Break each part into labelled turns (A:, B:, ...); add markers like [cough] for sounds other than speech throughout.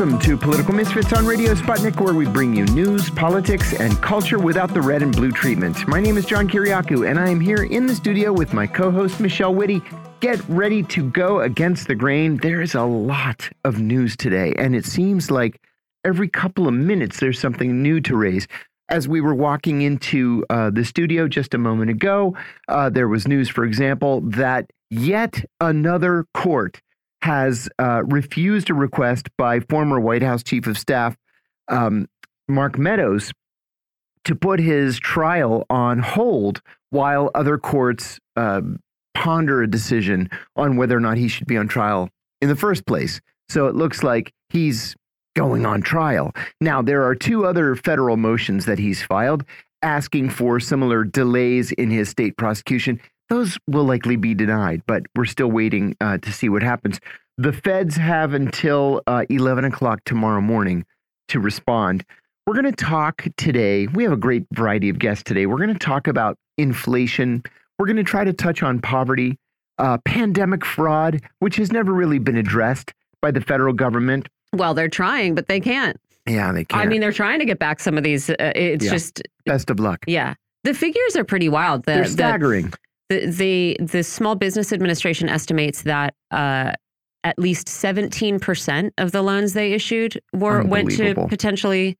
A: Welcome to Political Misfits on Radio Sputnik, where we bring you news, politics, and culture without the red and blue treatment. My name is John Kiriakou, and I am here in the studio with my co host, Michelle Witte. Get ready to go against the grain. There is a lot of news today, and it seems like every couple of minutes there's something new to raise. As we were walking into uh, the studio just a moment ago, uh, there was news, for example, that yet another court has uh, refused a request by former White House Chief of Staff um, Mark Meadows to put his trial on hold while other courts uh, ponder a decision on whether or not he should be on trial in the first place. So it looks like he's going on trial. Now, there are two other federal motions that he's filed asking for similar delays in his state prosecution those will likely be denied, but we're still waiting uh, to see what happens. The feds have until uh, 11 o'clock tomorrow morning to respond. We're going to talk today. We have a great variety of guests today. We're going to talk about inflation. We're going to try to touch on poverty, uh, pandemic fraud, which has never really been addressed by the federal government.
B: Well, they're trying, but they can't.
A: Yeah, they can't.
B: I mean, they're trying to get back some of these. Uh, it's
A: Yeah.
B: just,
A: best of luck.
B: yeah. The figures are pretty wild. The,
A: They're staggering.
B: The, the the Small Business Administration estimates that uh, at least 17% of the loans they issued were went to potentially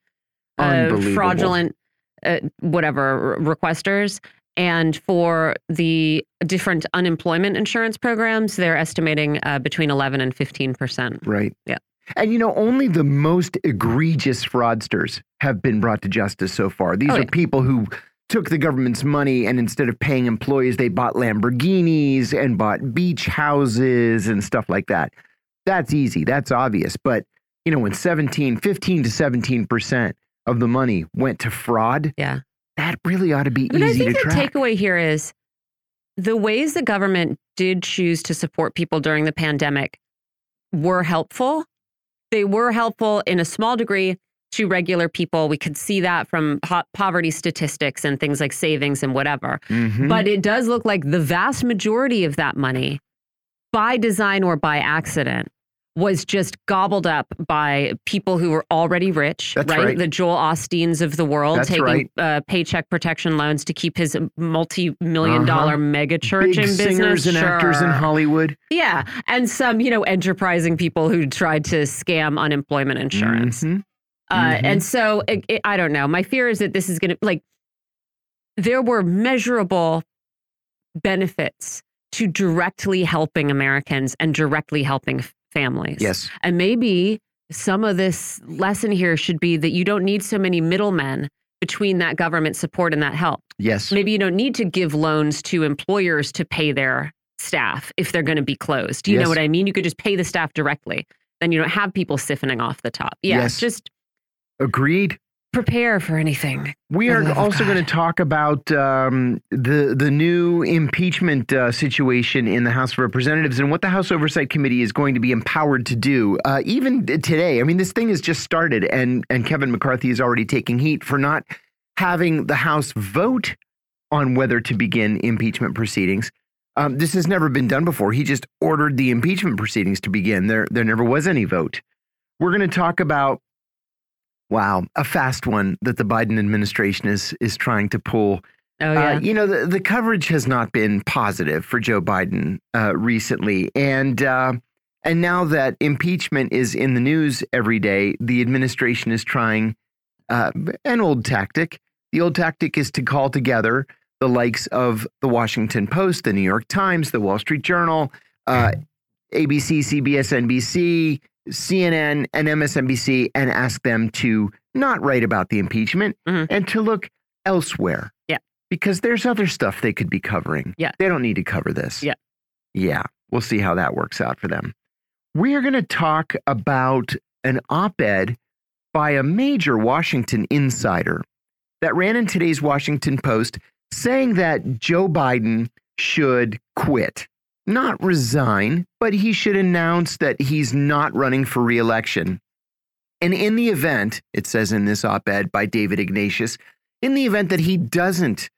B: uh, fraudulent uh, whatever requesters. And for the different unemployment insurance programs, they're estimating uh, between 11 and 15%.
A: Right.
B: Yeah.
A: And you know, only the most egregious fraudsters have been brought to justice so far. These
B: Oh,
A: are
B: yeah.
A: people who took the government's money and instead of paying employees, they bought Lamborghinis and bought beach houses and stuff like that. That's easy. That's obvious. But, you know, when 17, 15 to 17% of the money went to fraud,
B: Yeah.
A: that really ought to be
B: But I
A: easy
B: think
A: to
B: the
A: track.
B: takeaway here is the ways the government did choose to support people during the pandemic were helpful. They were helpful in a small degree to regular people. We could see that from po- poverty statistics and things like savings and whatever.
A: Mhm.
B: But it does look like the vast majority of that money, by design or by accident, was just gobbled up by people who were already rich,
A: That's right.
B: The Joel Osteens of the world
A: That's
B: taking
A: right.
B: uh, paycheck protection loans to keep his multi-million dollar
A: Uh-huh.
B: mega church
A: Big
B: in business.
A: singers and actors in Hollywood.
B: Yeah, and some, you know, enterprising people who tried to scam unemployment insurance.
A: Mhm.
B: Uh,
A: Mhm.
B: And so it, it- I don't know. My fear is that this is going to like there were measurable benefits to directly helping Americans and directly helping families.
A: Yes.
B: And maybe some of this lesson here should be that you don't need so many middlemen between that government support and that help.
A: Yes.
B: Maybe you don't need to give loans to employers to pay their staff if they're going to be closed. You
A: Yes.
B: know what I mean? You could just pay the staff directly. Then you don't have people siphoning off the top. Yeah,
A: Yes.
B: just
A: Agreed.
B: prepare for anything.
A: We are
B: the love of
A: also going to talk about um, the the new impeachment uh, situation in the House of Representatives and what the House Oversight Committee is going to be empowered to do. Uh, even today, I mean, this thing has just started, and and Kevin McCarthy is already taking heat for not having the House vote on whether to begin impeachment proceedings. Um, this has never been done before. He just ordered the impeachment proceedings to begin. There there never was any vote. We're going to talk about Wow, a fast one that the Biden administration is is trying to pull.
B: Oh yeah.
A: Uh, you know, the, the coverage has not been positive for Joe Biden uh, recently, and uh, and now that impeachment is in the news every day, the administration is trying uh, an old tactic. The old tactic is to call together the likes of the Washington Post, the New York Times, the Wall Street Journal, uh, ABC, CBS, NBC, CNN, and MSNBC, and ask them to not write about the impeachment
B: Mhm.
A: and to look elsewhere.
B: Yeah.
A: Because there's other stuff they could be covering.
B: Yeah.
A: They don't need to cover this.
B: Yeah.
A: Yeah. We'll see how that works out for them. We are going to talk about an op ed by a major Washington insider that ran in today's Washington Post saying that Joe Biden should quit. Not resign, but he should announce that he's not running for reelection. And in the event, it says in this op ed by David Ignatius, in the event that he doesn't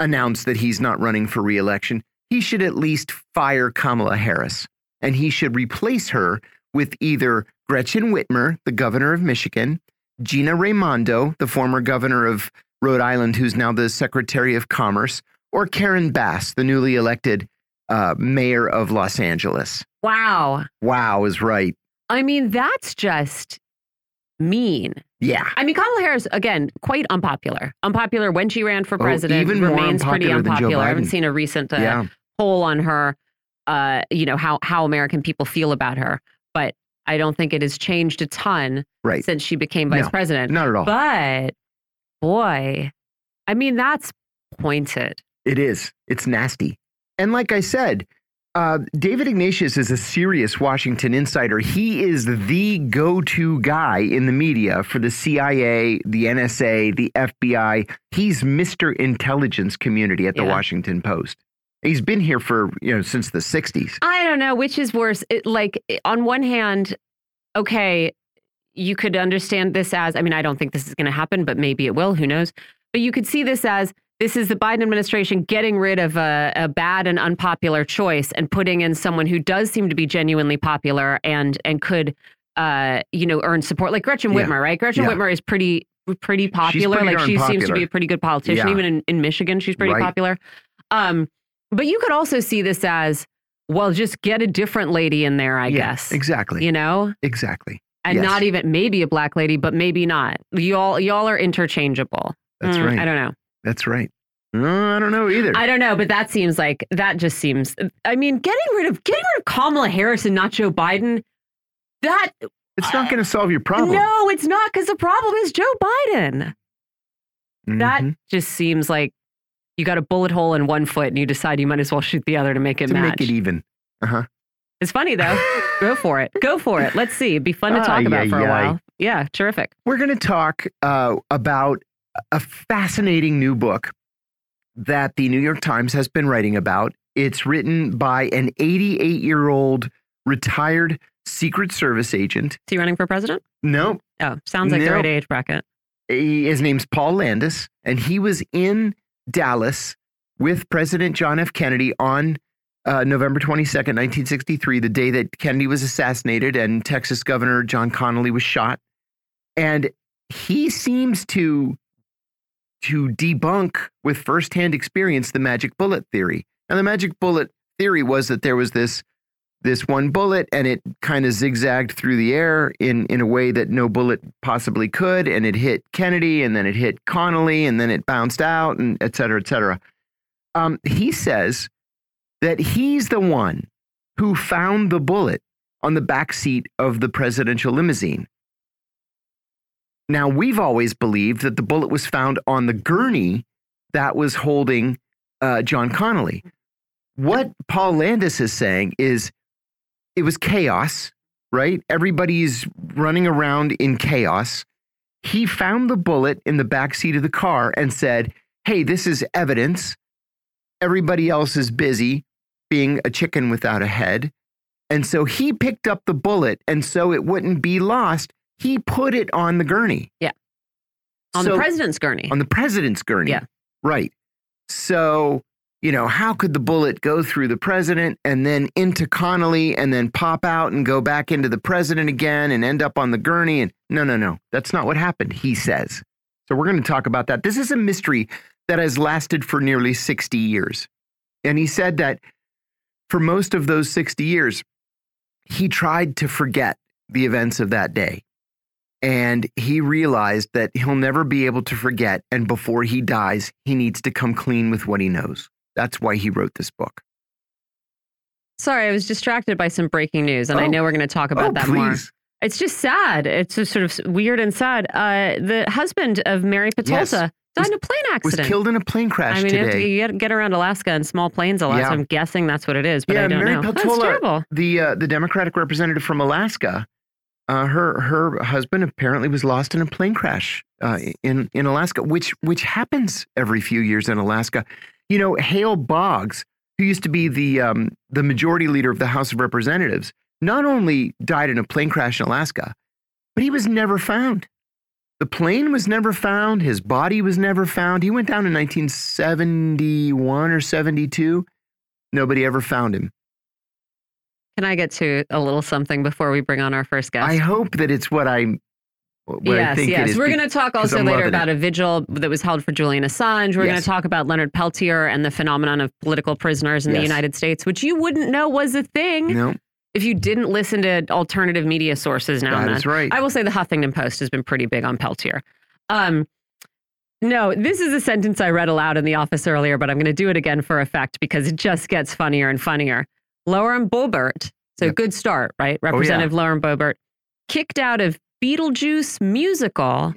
A: announce that he's not running for reelection, he should at least fire Kamala Harris and he should replace her with either Gretchen Whitmer, the governor of Michigan, Gina Raimondo, the former governor of Rhode Island, who's now the Secretary of Commerce, or Karen Bass, the newly elected uh, mayor of Los Angeles.
B: Wow.
A: Wow is right.
B: I mean, that's just mean.
A: Yeah.
B: I mean, Kamala Harris, again, quite unpopular. Unpopular when she ran for
A: Oh,
B: president.
A: even more
B: remains pretty
A: unpopular than Joe
B: unpopular. I haven't seen a recent uh,
A: yeah.
B: poll on her, uh, you know, how, how American people feel about her. But I don't think it has changed a ton
A: Right.
B: since she became vice
A: No,
B: president.
A: Not at all.
B: But boy, I mean, that's pointed.
A: It is. It's nasty. And like I said, uh, David Ignatius is a serious Washington insider. He is the go to guy in the media for the CIA, the NSA, the FBI. He's Mr. Intelligence Community at the
B: Yeah.
A: Washington Post. He's been here for, you know, since the 60s.
B: I don't know which is worse. It, like, on one hand, okay, you could understand this as I mean, I don't think this is going to happen, but maybe it will. Who knows? But you could see this as this is the Biden administration getting rid of a, a bad and unpopular choice and putting in someone who does seem to be genuinely popular and and could, uh, you know, earn support, like Gretchen
A: Yeah.
B: Whitmer, right? Gretchen
A: Yeah.
B: Whitmer is pretty pretty popular.
A: pretty
B: like she seems to be a pretty good politician.
A: Yeah.
B: Even in, in Michigan, she's pretty
A: Right.
B: popular. Um, but you could also see this as well, just get a different lady in there, I guess.
A: Exactly.
B: You know?
A: Exactly.
B: And
A: Yes.
B: not even maybe a black lady, but maybe not. Y'all y'all are interchangeable.
A: That's
B: Mm,
A: right.
B: I don't know.
A: That's right. Uh, I don't know either.
B: I don't know, but that seems like that just seems I mean, getting rid of getting rid of Kamala Harris and not Joe Biden, that
A: it's not going to solve your problem.
B: no, it's not because the problem is Joe Biden. That
A: Mhm.
B: just seems like you got a bullet hole in one foot and you decide you might as well shoot the other to make it
A: to
B: match.
A: make it even. Uh huh.
B: It's funny though. [laughs] Go for it. Go for it. Let's see. It'd be fun to
A: Ay,
B: talk about
A: ay,
B: for a
A: ay.
B: while. Yeah, terrific.
A: We're going to talk uh, about a fascinating new book that the New York Times has been writing about. It's written by an 88 year old retired Secret Service agent.
B: Is he running for president?
A: No,
B: Oh, sounds like the right age bracket.
A: his name's Paul Landis, and he was in Dallas with President John F. Kennedy on uh, November 22nd, 1963, the day that Kennedy was assassinated and Texas Governor John Connally was shot. And he seems to to debunk with firsthand experience the magic bullet theory. And the magic bullet theory was that there was this this one bullet and it kind of zigzagged through the air in in a way that no bullet possibly could and it hit Kennedy and then it hit Connally and then it bounced out and et cetera, et cetera. Um, he says that he's the one who found the bullet on the back seat of the presidential limousine. Now, we've always believed that the bullet was found on the gurney that was holding uh, John Connally. What Paul Landis is saying is it was chaos, right? Everybody's running around in chaos. He found the bullet in the back seat of the car and said, Hey, this is evidence. Everybody else is busy being a chicken without a head. And so he picked up the bullet, and so it wouldn't be lost, he put it on the gurney. Yeah.
B: On
A: So-
B: the president's gurney.
A: on the president's gurney.
B: Yeah.
A: Right. So, you know, how could the bullet go through the president and then into Connally and then pop out and go back into the president again and end up on the gurney? And no, no, no. That's not what happened, he says. So we're going to talk about that. This is a mystery that has lasted for nearly 60 years. And he said that for most of those 60 years, he tried to forget the events of that day. And he realized that he'll never be able to forget. And before he dies, he needs to come clean with what he knows. That's why he wrote this book.
B: Sorry, I was distracted by some breaking news, and I
A: Oh.
B: know we're going to talk about
A: oh,
B: that more. It's just sad. It's just sort of weird and sad. Uh, the husband of Mary Peltola died in a plane accident.
A: Was killed in a plane crash
B: I mean,
A: today.
B: you get, get around Alaska in small planes a lot,
A: Yeah.
B: so I'm guessing that's what it is, but
A: Yeah,
B: I don't
A: Mary
B: know. That's terrible.
A: the uh, the Democratic representative from Alaska, uh, her her husband apparently was lost in a plane crash uh, in in Alaska, which which happens every few years in Alaska. You know, Hale Boggs, who used to be the um, the majority leader of the House of Representatives, not only died in a plane crash in Alaska, but he was never found. The plane was never found. His body was never found. He went down in 1971 or 72. Nobody ever found him.
B: Can I get to a little something before we bring on our first guest?
A: I hope that it's what I.
B: Yes,
A: think
B: yes.
A: is
B: We're going to talk also later about
A: it.
B: a vigil that was held for Julian Assange. We're going to talk about Leonard Peltier and the phenomenon of political prisoners in the United States, which you wouldn't know was a thing
A: No,
B: if you didn't listen to alternative media sources now and then.
A: right.
B: I will say the Huffington Post has been pretty big on Peltier. Um, no, this is a sentence I read aloud in the office earlier, but I'm going to do it again for effect because it just gets funnier and funnier. Lauren Boebert, so
A: Yep.
B: good start, right?
A: Oh, yeah.
B: Representative Lauren Boebert, kicked out of Beetlejuice musical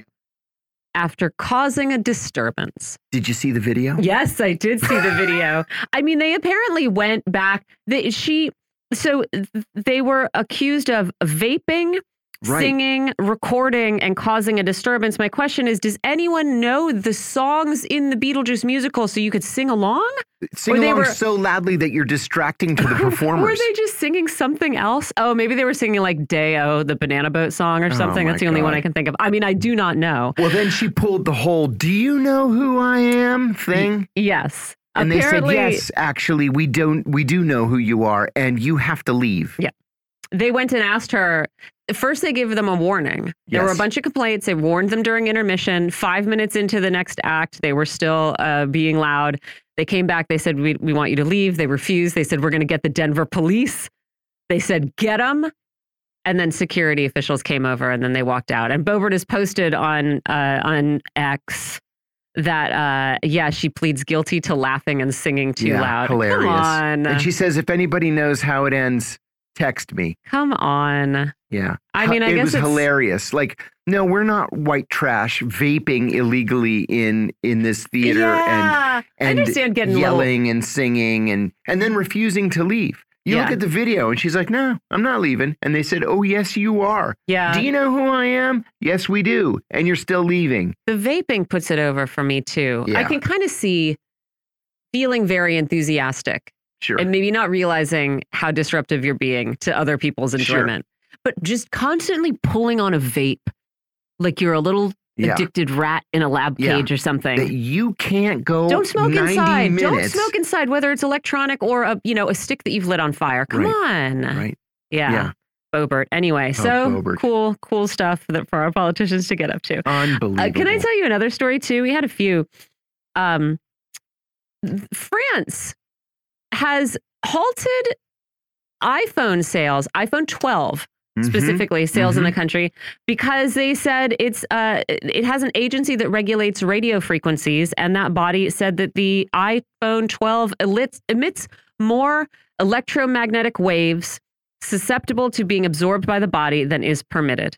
B: after causing a disturbance.
A: Did you see the video?
B: Yes, I did see the video. [laughs] I mean, they apparently went back. They, she, so they were accused of vaping,
A: Right.
B: singing, recording, and causing a disturbance. My question is Does anyone know the songs in the Beetlejuice musical so you could sing along?
A: Sing
B: Or
A: along
B: were-
A: so loudly that you're distracting to the performers. [laughs]
B: Were they just singing something else? Oh, maybe they were singing like Deo, the Banana Boat song or
A: Oh,
B: something.
A: my
B: That's the only one I can think of. I mean, I do not know.
A: well, then she pulled the whole "Do you know who I am?" thing,
B: Yes.
A: and they said, "Yes, actually, we don't. We do know who you are, and you have to leave."
B: Yeah. they went and asked her. First, they gave them a warning. There were a bunch of complaints. They warned them during intermission. Five minutes into the next act, they were still uh, being loud. They came back. They said, we, we want you to leave. They refused. They said, We're going to get the Denver police. They said, Get them. And then security officials came over and then they walked out. And Boebert has posted on, uh, on X that, uh, yeah, she pleads guilty to laughing and singing too
A: Yeah,
B: loud.
A: hilarious. And she says, "If anybody knows how it ends, text me."
B: Come on.
A: Yeah.
B: I mean, I
A: it
B: guess
A: was
B: it's-
A: hilarious. Like, no, we're not white trash vaping illegally in in this theater and
B: yeah.
A: and
B: I understand getting a little-
A: yelling and singing and and then refusing to leave. You look at the video and she's like, "No, I'm not leaving." And they said, "Oh, yes, you are."
B: Yeah.
A: Do you know who I am? Yes, we do. And you're still leaving.
B: the vaping puts it over for me too.
A: Yeah.
B: I can kind of see feeling very enthusiastic
A: Sure.
B: and maybe not realizing how disruptive you're being to other people's
A: Sure.
B: enjoyment, but just constantly pulling on a vape like you're a little
A: yeah.
B: addicted rat in a lab
A: Yeah.
B: cage or something.
A: That you can't go
B: Don't smoke
A: 90
B: inside.
A: Minutes.
B: Don't smoke inside, whether it's electronic or a you know a stick that you've lit on fire. Come on,
A: Right.
B: yeah.
A: Yeah.
B: Boebert. Anyway, so
A: Boebert.
B: cool, cool stuff that for our politicians to get up to.
A: Unbelievable.
B: Uh, can I tell you another story too? We had a few. Um, France has halted iPhone sales, iPhone 12
A: Mhm.
B: specifically sales in
A: mhm.
B: the country because they said it's uh it has an agency that regulates radio frequencies and that body said that the iPhone 12 emits, emits more electromagnetic waves susceptible to being absorbed by the body than is permitted.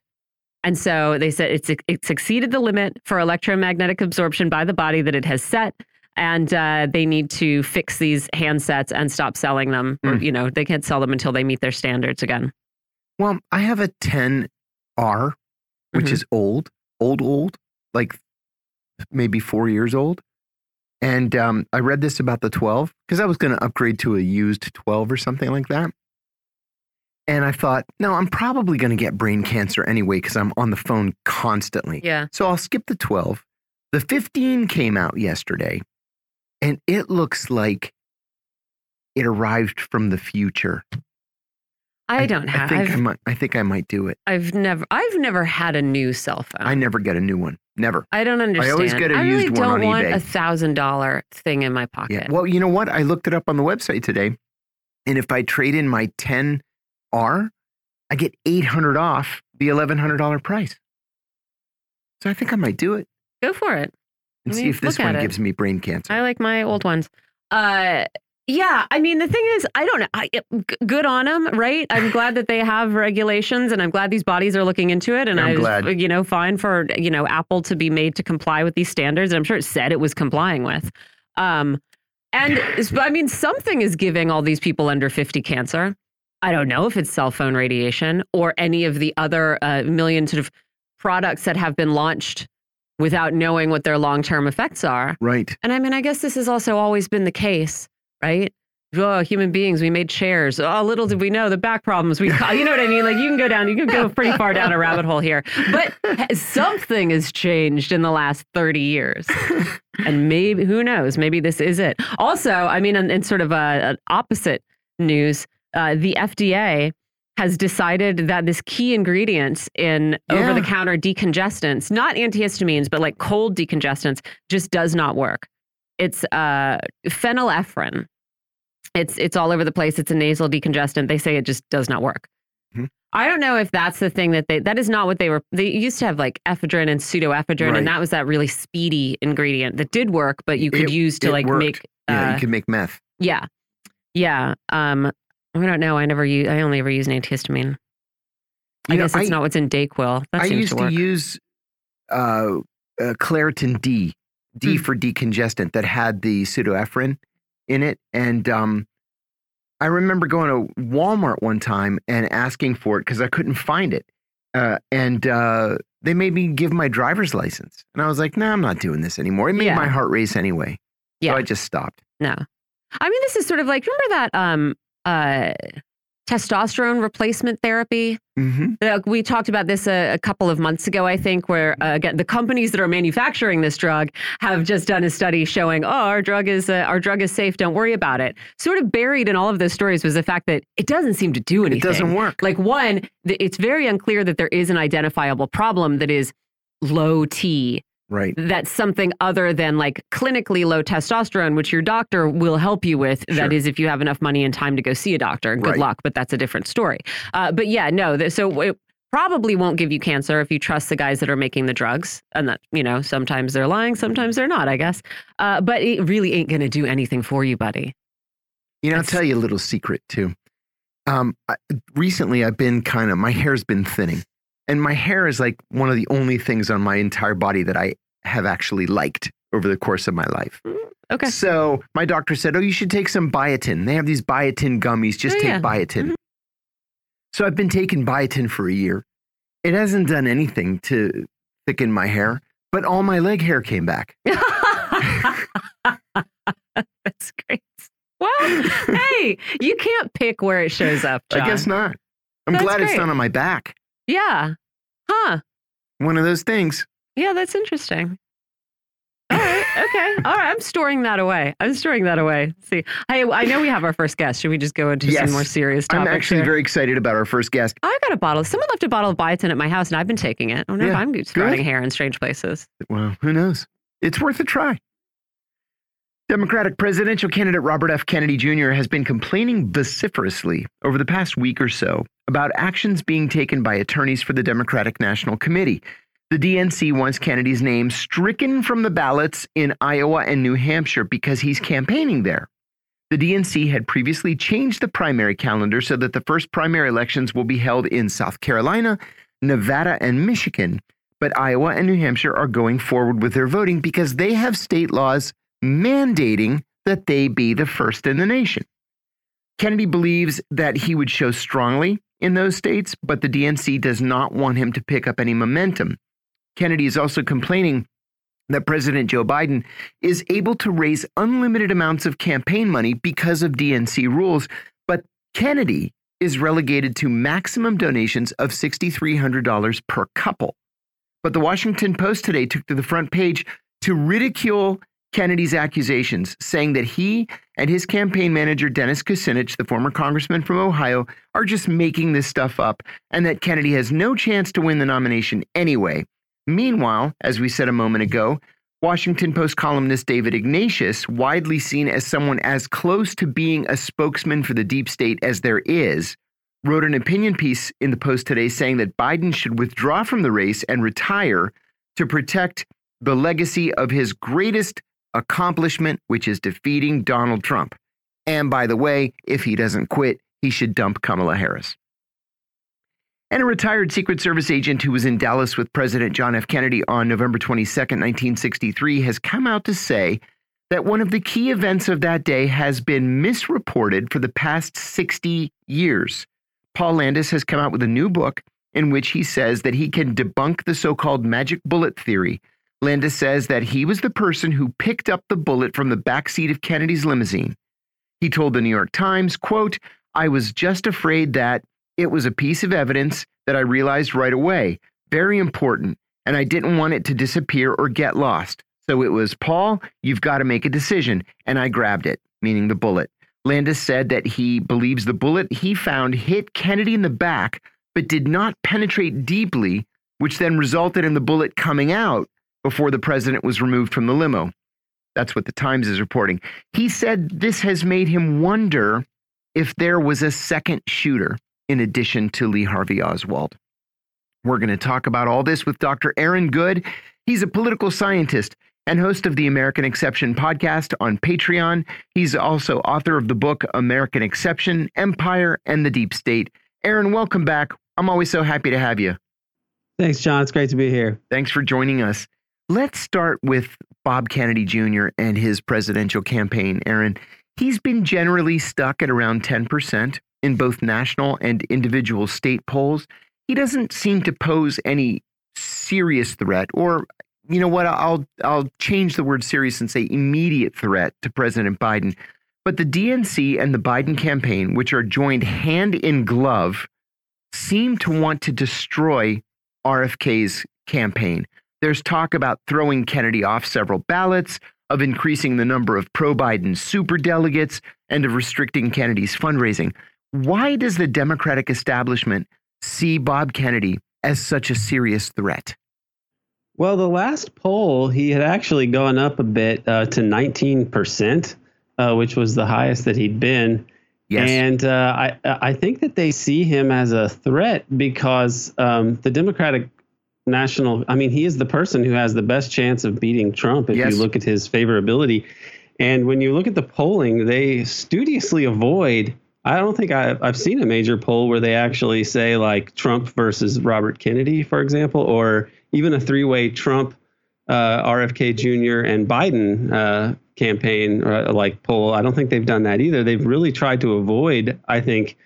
B: And so they said it's it's exceeded the limit for electromagnetic absorption by the body that it has set. And uh, they need to fix these handsets and stop selling them. Or,
A: Mm.
B: you know, they can't sell them until they meet their standards again.
A: Well, I have a 10R, which
B: Mhm.
A: is old, old, old, like maybe four years old. And um, I read this about the 12 because I was going to upgrade to a used 12 or something like that. And I thought, no, I'm probably going to get brain cancer anyway because I'm on the phone constantly.
B: Yeah.
A: So I'll skip the 12. The 15 came out yesterday, and it looks like it arrived from the future.
B: I don't
A: I
B: have.
A: think I might. I think I might do it.
B: I've never. I've never had a new cell phone.
A: I never get a new one. Never.
B: I don't understand.
A: always get a
B: I really
A: used one
B: don't want a thousand dollar thing in my pocket.
A: Yeah. Well, you know what? I looked it up on the website today, and if I trade in my 10R, I get 800 off the $1,100 price. So I think I might do it
B: Go for it.
A: And see if this one
B: it.
A: gives me brain cancer.
B: I like my old ones. Uh, yeah. I mean, the thing is, I don't know. I, good on them, right? I'm [laughs] glad that they have regulations, and I'm glad these bodies are looking into it. And
A: I'm
B: I, was,
A: glad.
B: you know, fine for you know Apple to be made to comply with these standards. And I'm sure it said it was complying with. Um, and I mean, something is giving all these people under 50 cancer. I don't know if it's cell phone radiation or any of the other uh, million sort of products that have been launched without knowing what their long term effects are.
A: right.
B: And I mean, I guess this has also always been the case, right? Oh, human beings, we made chairs. Oh, little did we know the back problems we. You know what I mean? Like you can go down, you can go [laughs] pretty far down a rabbit hole here. But [laughs] something has changed in the last 30 years. And maybe, who knows, maybe this is it. Also, I mean, in, in sort of a, an opposite news, uh, the FDA has decided that this key ingredient in over the counter decongestants, not antihistamines, but like cold decongestants, just does not work. It's uh, phenylephrine. It's it's all over the place. It's a nasal decongestant. They say it just does not work.
A: Hmm.
B: I don't know if that's the thing that they that is not what they were they used to have like ephedrine and pseudoephedrine
A: Right.
B: and that was that really speedy ingredient that did work but you could
A: It-
B: use to like
A: worked.
B: make
A: Yeah,
B: uh,
A: you could make meth.
B: yeah. Yeah. Um I don't know. I never use I only ever use an antihistamine. I
A: You know,
B: guess it's
A: I-
B: not what's in Dayquil. That
A: I used
B: to
A: to, use uh, uh, Claritin D, D
B: Hmm.
A: for decongestant, that had the pseudoephedrine in it. And um, I remember going to Walmart one time and asking for it because I couldn't find it. Uh, and uh, they made me give my driver's license. And I was like, nah, I'm not doing this anymore. It made
B: Yeah.
A: my heart race anyway.
B: Yeah.
A: So I just stopped.
B: No. I mean, this is sort of like remember that um uh testosterone replacement therapy?
A: hmm
B: Uh, we talked about this a, a couple of months ago, I think, where uh, again the companies that are manufacturing this drug have just done a study showing, oh, our drug is uh, our drug is safe. Don't worry about it. Sort of buried in all of those stories was the fact that it doesn't seem to do
A: It
B: anything.
A: doesn't work.
B: Like one, it's very unclear that there is an identifiable problem that is low T.
A: Right.
B: That's something other than like clinically low testosterone, which your doctor will help you with.
A: Sure.
B: That is, if you have enough money and time to go see a doctor. Good
A: Right.
B: luck, but that's a different story. Uh, but yeah, no. th- So it probably won't give you cancer if you trust the guys that are making the drugs, and that you know sometimes they're lying, sometimes they're not. I guess, uh, but it really ain't going to do anything for you, buddy.
A: You know, I'll tell you a little secret too. Um, I, recently, I've been kind of my hair's been thinning, and my hair is like one of the only things on my entire body that I have actually liked over the course of my life.
B: Okay.
A: So my doctor said, "Oh, you should take some biotin. They have these biotin gummies. Just
B: Oh,
A: take
B: yeah.
A: biotin."
B: Mhm.
A: So I've been taking biotin for a year. It hasn't done anything to thicken my hair, but all my leg hair came back. [laughs]
B: That's great. Well, [laughs] hey, you can't pick where it shows up, John.
A: I guess not. I'm
B: That's
A: glad it's
B: great.
A: not on my back.
B: Yeah. Huh.
A: One of those things.
B: Yeah, that's interesting. All right. Okay. All right. I'm storing that away. I'm storing that away. See, I I know we have our first guest. Should we just go into
A: Yes.
B: some more serious
A: I'm actually
B: here?
A: very excited about our first guest.
B: I got a bottle. Someone left a bottle of biotin at my house, and I've been taking it. I if
A: Yeah,
B: I'm sprouting hair in strange places.
A: Well, who knows? It's worth a try. Democratic presidential candidate Robert F. Kennedy Jr. has been complaining vociferously over the past week or so about actions being taken by attorneys for the Democratic National Committee. The DNC wants Kennedy's name stricken from the ballots in Iowa and New Hampshire because he's campaigning there. The DNC had previously changed the primary calendar so that the first primary elections will be held in South Carolina, Nevada, and Michigan. But Iowa and New Hampshire are going forward with their voting because they have state laws mandating that they be the first in the nation. Kennedy believes that he would show strongly in those states, but the DNC does not want him to pick up any momentum. Kennedy is also complaining that President Joe Biden is able to raise unlimited amounts of campaign money because of DNC rules, but Kennedy is relegated to maximum donations of $6,300 per couple. But the Washington Post today took to the front page to ridicule Kennedy's accusations, saying that he and his campaign manager, Dennis Kucinich, the former congressman from Ohio, are just making this stuff up and that Kennedy has no chance to win the nomination anyway. Meanwhile, as we said a moment ago, Washington Post columnist David Ignatius, widely seen as someone as close to being a spokesman for the deep state as there is, wrote an opinion piece in the Post today saying that Biden should withdraw from the race and retire to protect the legacy of his greatest accomplishment, which is defeating Donald Trump. And by the way, if he doesn't quit, he should dump Kamala Harris. And a retired Secret Service agent who was in Dallas with President John F. Kennedy on November 22, 1963, has come out to say that one of the key events of that day has been misreported for the past 60 years. Paul Landis has come out with a new book in which he says that he can debunk the so called magic bullet theory. Landis says that he was the person who picked up the bullet from the back seat of Kennedy's limousine. He told the New York Times, quote, I was just afraid that it was a piece of evidence that I realized right away, very important, and I didn't want it to disappear or get lost. So it was, Paul, you've got to make a decision. And I grabbed it, meaning the bullet. Landis said that he believes the bullet he found hit Kennedy in the back, but did not penetrate deeply, which then resulted in the bullet coming out before the president was removed from the limo. That's what the Times is reporting. He said this has made him wonder if there was a second shooter in addition to Lee Harvey Oswald. We're going to talk about all this with Dr. Aaron Good. He's a political scientist and host of the American Exception podcast on Patreon. He's also author of the book American Exception Empire and the Deep State. Aaron, welcome back. I'm always so happy to have you.
C: Thanks, John. It's great to be here.
A: Thanks for joining us. Let's start with Bob Kennedy Jr. and his presidential campaign. Aaron, he's been generally stuck at around 10% in both national and individual state polls. He doesn't seem to pose any serious threat, or you know what? I'll I'll change the word serious and say immediate threat to President Biden. But the DNC and the Biden campaign, which are joined hand in glove, seem to want to destroy RFK's campaign. There's talk about throwing Kennedy off several ballots, of increasing the number of pro Biden superdelegates, and of restricting Kennedy's fundraising. Why does the Democratic establishment see Bob Kennedy as such a serious threat?
C: Well, the last poll, he had actually gone up a bit uh, to 19%, uh, which was the highest that he'd been. Yes. And uh, I, I think that they see him as a threat because um, the Democratic national. I mean, he is the person who has the best chance of beating Trump if yes. you look at his favorability. And when you look at the polling, they studiously avoid. I don't think I, I've seen a major poll where they actually say like Trump versus Robert Kennedy, for example, or even a three-way Trump, uh, RFK Jr. and Biden uh, campaign uh, like poll. I don't think they've done that either. They've really tried to avoid. I think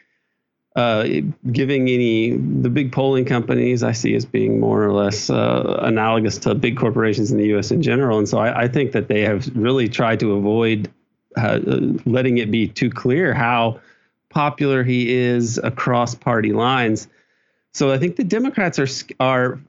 C: uh, giving any the big polling companies I see as being more or less uh, analogous to big corporations in the U.S. in general, and so I, I think that they have really tried to avoid uh, letting it be too clear how popular he is across party lines. So I think the Democrats are are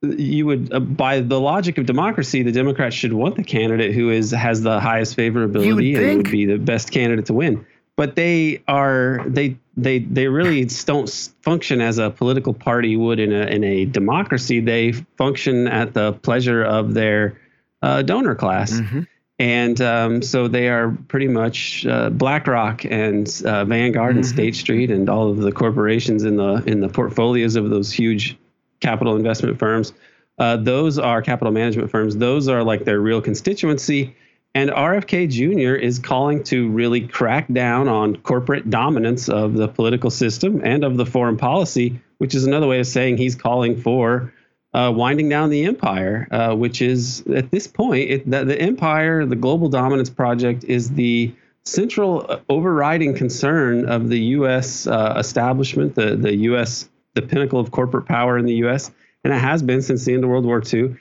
C: you would uh, by the logic of democracy, the Democrats should want the candidate who is has the highest favorability and would be the best candidate to win but they are they they they really don't function as a political party would in a in a democracy. They function at the pleasure of their uh, donor class. Mm-hmm. And um, so they are pretty much uh, BlackRock and uh, Vanguard mm-hmm. and State Street and all of the corporations in the in the portfolios of those huge capital investment firms. Uh, those are capital management firms. Those are like their real constituency and RFK Jr. is calling to really crack down on corporate dominance of the political system and of the foreign policy, which is another way of saying he's calling for uh, winding down the empire, uh, which is at this point, it, the, the empire, the global dominance project, is the central uh, overriding concern of the U.S. Uh, establishment, the, the U.S., the pinnacle of corporate power in the U.S., and it has been since the end of World War II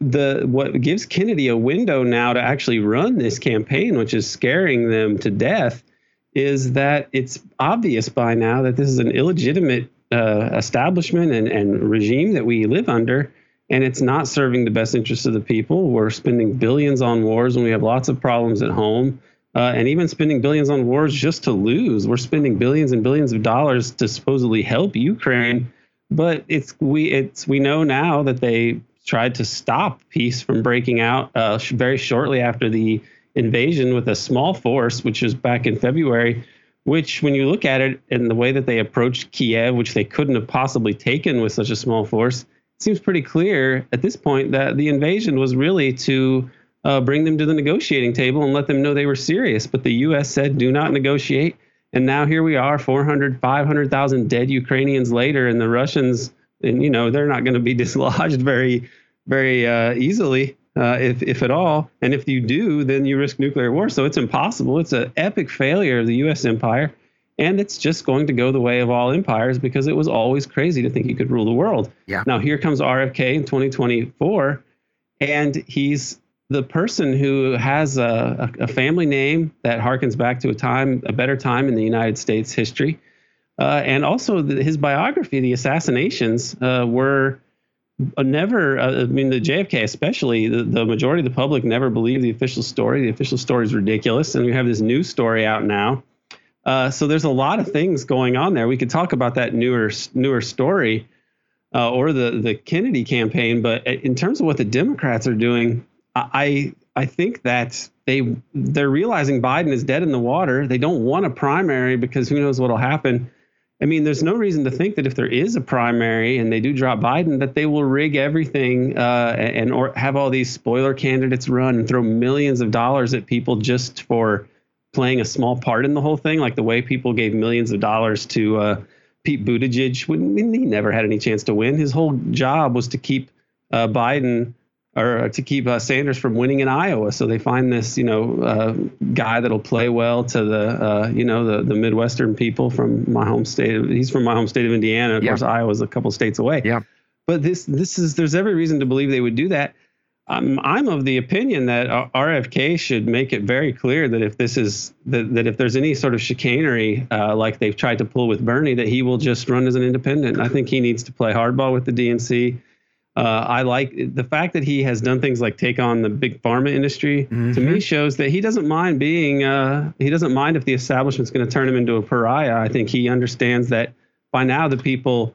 C: the what gives Kennedy a window now to actually run this campaign, which is scaring them to death, is that it's obvious by now that this is an illegitimate uh, establishment and, and regime that we live under, and it's not serving the best interests of the people. We're spending billions on wars when we have lots of problems at home. Uh, and even spending billions on wars just to lose. We're spending billions and billions of dollars to supposedly help Ukraine, but it's we it's we know now that they tried to stop peace from breaking out uh, very shortly after the invasion with a small force, which was back in February. Which, when you look at it and the way that they approached Kiev, which they couldn't have possibly taken with such a small force, it seems pretty clear at this point that the invasion was really to uh, bring them to the negotiating table and let them know they were serious. But the U.S. said, do not negotiate. And now here we are, 400, 500,000 dead Ukrainians later, and the Russians and you know they're not going to be [laughs] dislodged very very uh, easily uh, if if at all. And if you do then you risk nuclear war. So it's impossible. It's an epic failure of the US empire. And it's just going to go the way of all empires because it was always crazy to think you could rule the world.
A: Yeah.
C: now here comes RFK in 2024 and he's the person who has a, a family name that harkens back to a time a better time in the United States history. Uh, and also the, his biography, The Assassinations, uh, were never, uh, I mean, the JFK especially, the, the majority of the public never believed the official story. The official story is ridiculous. And we have this new story out now. Uh, so there's a lot of things going on there. We could talk about that newer newer story uh, or the the Kennedy campaign, but in terms of what the Democrats are doing, I I think that they they're realizing Biden is dead in the water. They don't want a primary because who knows what'll happen. I mean, there's no reason to think that if there is a primary and they do drop Biden, that they will rig everything uh, and or have all these spoiler candidates run and throw millions of dollars at people just for playing a small part in the whole thing, like the way people gave millions of dollars to uh, Pete Buttigieg. When he never had any chance to win, his whole job was to keep uh, Biden or to keep uh, Sanders from winning in Iowa. So they find this, you know, uh, guy that'll play well to the, uh, you know, the the Midwestern people from my home state. He's from my home state of Indiana. Of yeah. course, Iowa's a couple states away.
A: Yeah.
C: But this this is there's every reason to believe they would do that. I'm I'm of the opinion that RFK should make it very clear that if this is that, that if there's any sort of chicanery uh, like they've tried to pull with Bernie, that he will just run as an independent. I think he needs to play hardball with the DNC. Uh, I like the fact that he has done things like take on the big pharma industry. Mm-hmm. To me, mm-hmm. shows that he doesn't mind being. Uh, he doesn't mind if the establishment's going to turn him into a pariah. I think he understands that by now the people,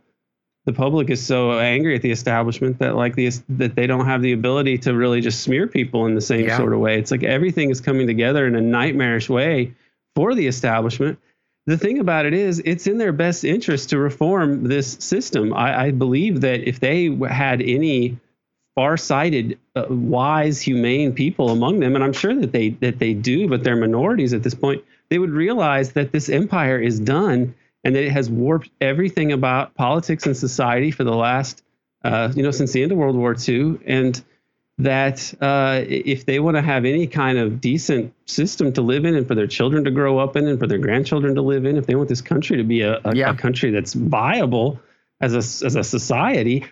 C: the public is so angry at the establishment that like the that they don't have the ability to really just smear people in the same yeah. sort of way. It's like everything is coming together in a nightmarish way for the establishment the thing about it is, it's in their best interest to reform this system. I, I believe that if they had any far-sighted, uh, wise, humane people among them, and I'm sure that they that they do, but they're minorities at this point, they would realize that this empire is done and that it has warped everything about politics and society for the last, uh, you know, since the end of World War II, and that uh, if they want to have any kind of decent system to live in and for their children to grow up in and for their grandchildren to live in, if they want this country to be a, a, yeah. a country that's viable as a, as a society,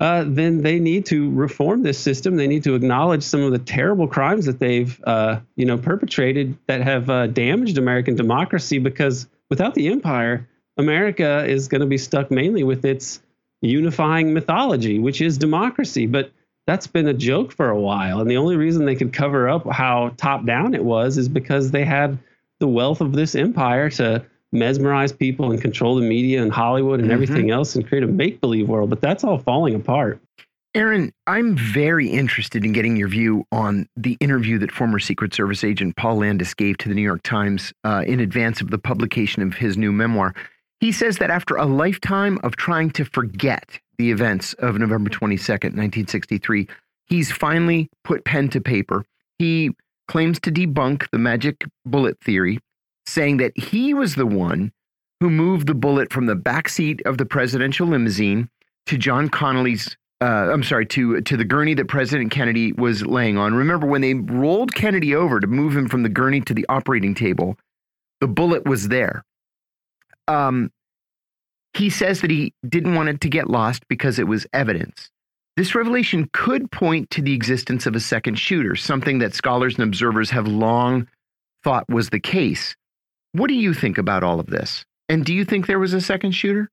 C: uh, then they need to reform this system. They need to acknowledge some of the terrible crimes that they've, uh, you know, perpetrated that have uh, damaged American democracy. Because without the empire, America is going to be stuck mainly with its unifying mythology, which is democracy. But that's been a joke for a while. And the only reason they could cover up how top down it was is because they had the wealth of this empire to mesmerize people and control the media and Hollywood and mm-hmm. everything else and create a make believe world. But that's all falling apart.
A: Aaron, I'm very interested in getting your view on the interview that former Secret Service agent Paul Landis gave to the New York Times uh, in advance of the publication of his new memoir. He says that after a lifetime of trying to forget the events of November 22nd, 1963, he's finally put pen to paper. He claims to debunk the magic bullet theory, saying that he was the one who moved the bullet from the backseat of the presidential limousine to John Connally's. Uh, I'm sorry, to to the gurney that President Kennedy was laying on. Remember when they rolled Kennedy over to move him from the gurney to the operating table, the bullet was there. Um, he says that he didn't want it to get lost because it was evidence. This revelation could point to the existence of a second shooter, something that scholars and observers have long thought was the case. What do you think about all of this? And do you think there was a second shooter?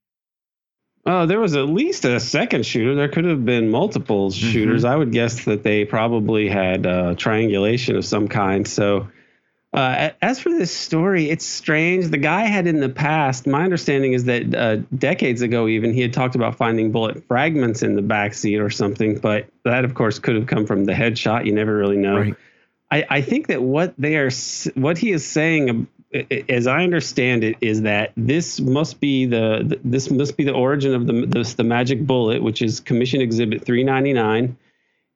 C: Oh, there was at least a second shooter. There could have been multiple mm-hmm. shooters. Mm -hmm. I would guess that they probably had uh, triangulation of some kind. So uh, as for this story, it's strange. The guy had in the past, my understanding is that uh, decades ago, even he had talked about finding bullet fragments in the back seat or something. But that, of course, could have come from the headshot. You never really know. Right. I, I think that what they are, what he is saying, as I understand it, is that this must be the this must be the origin of the the, the magic bullet, which is Commission Exhibit 399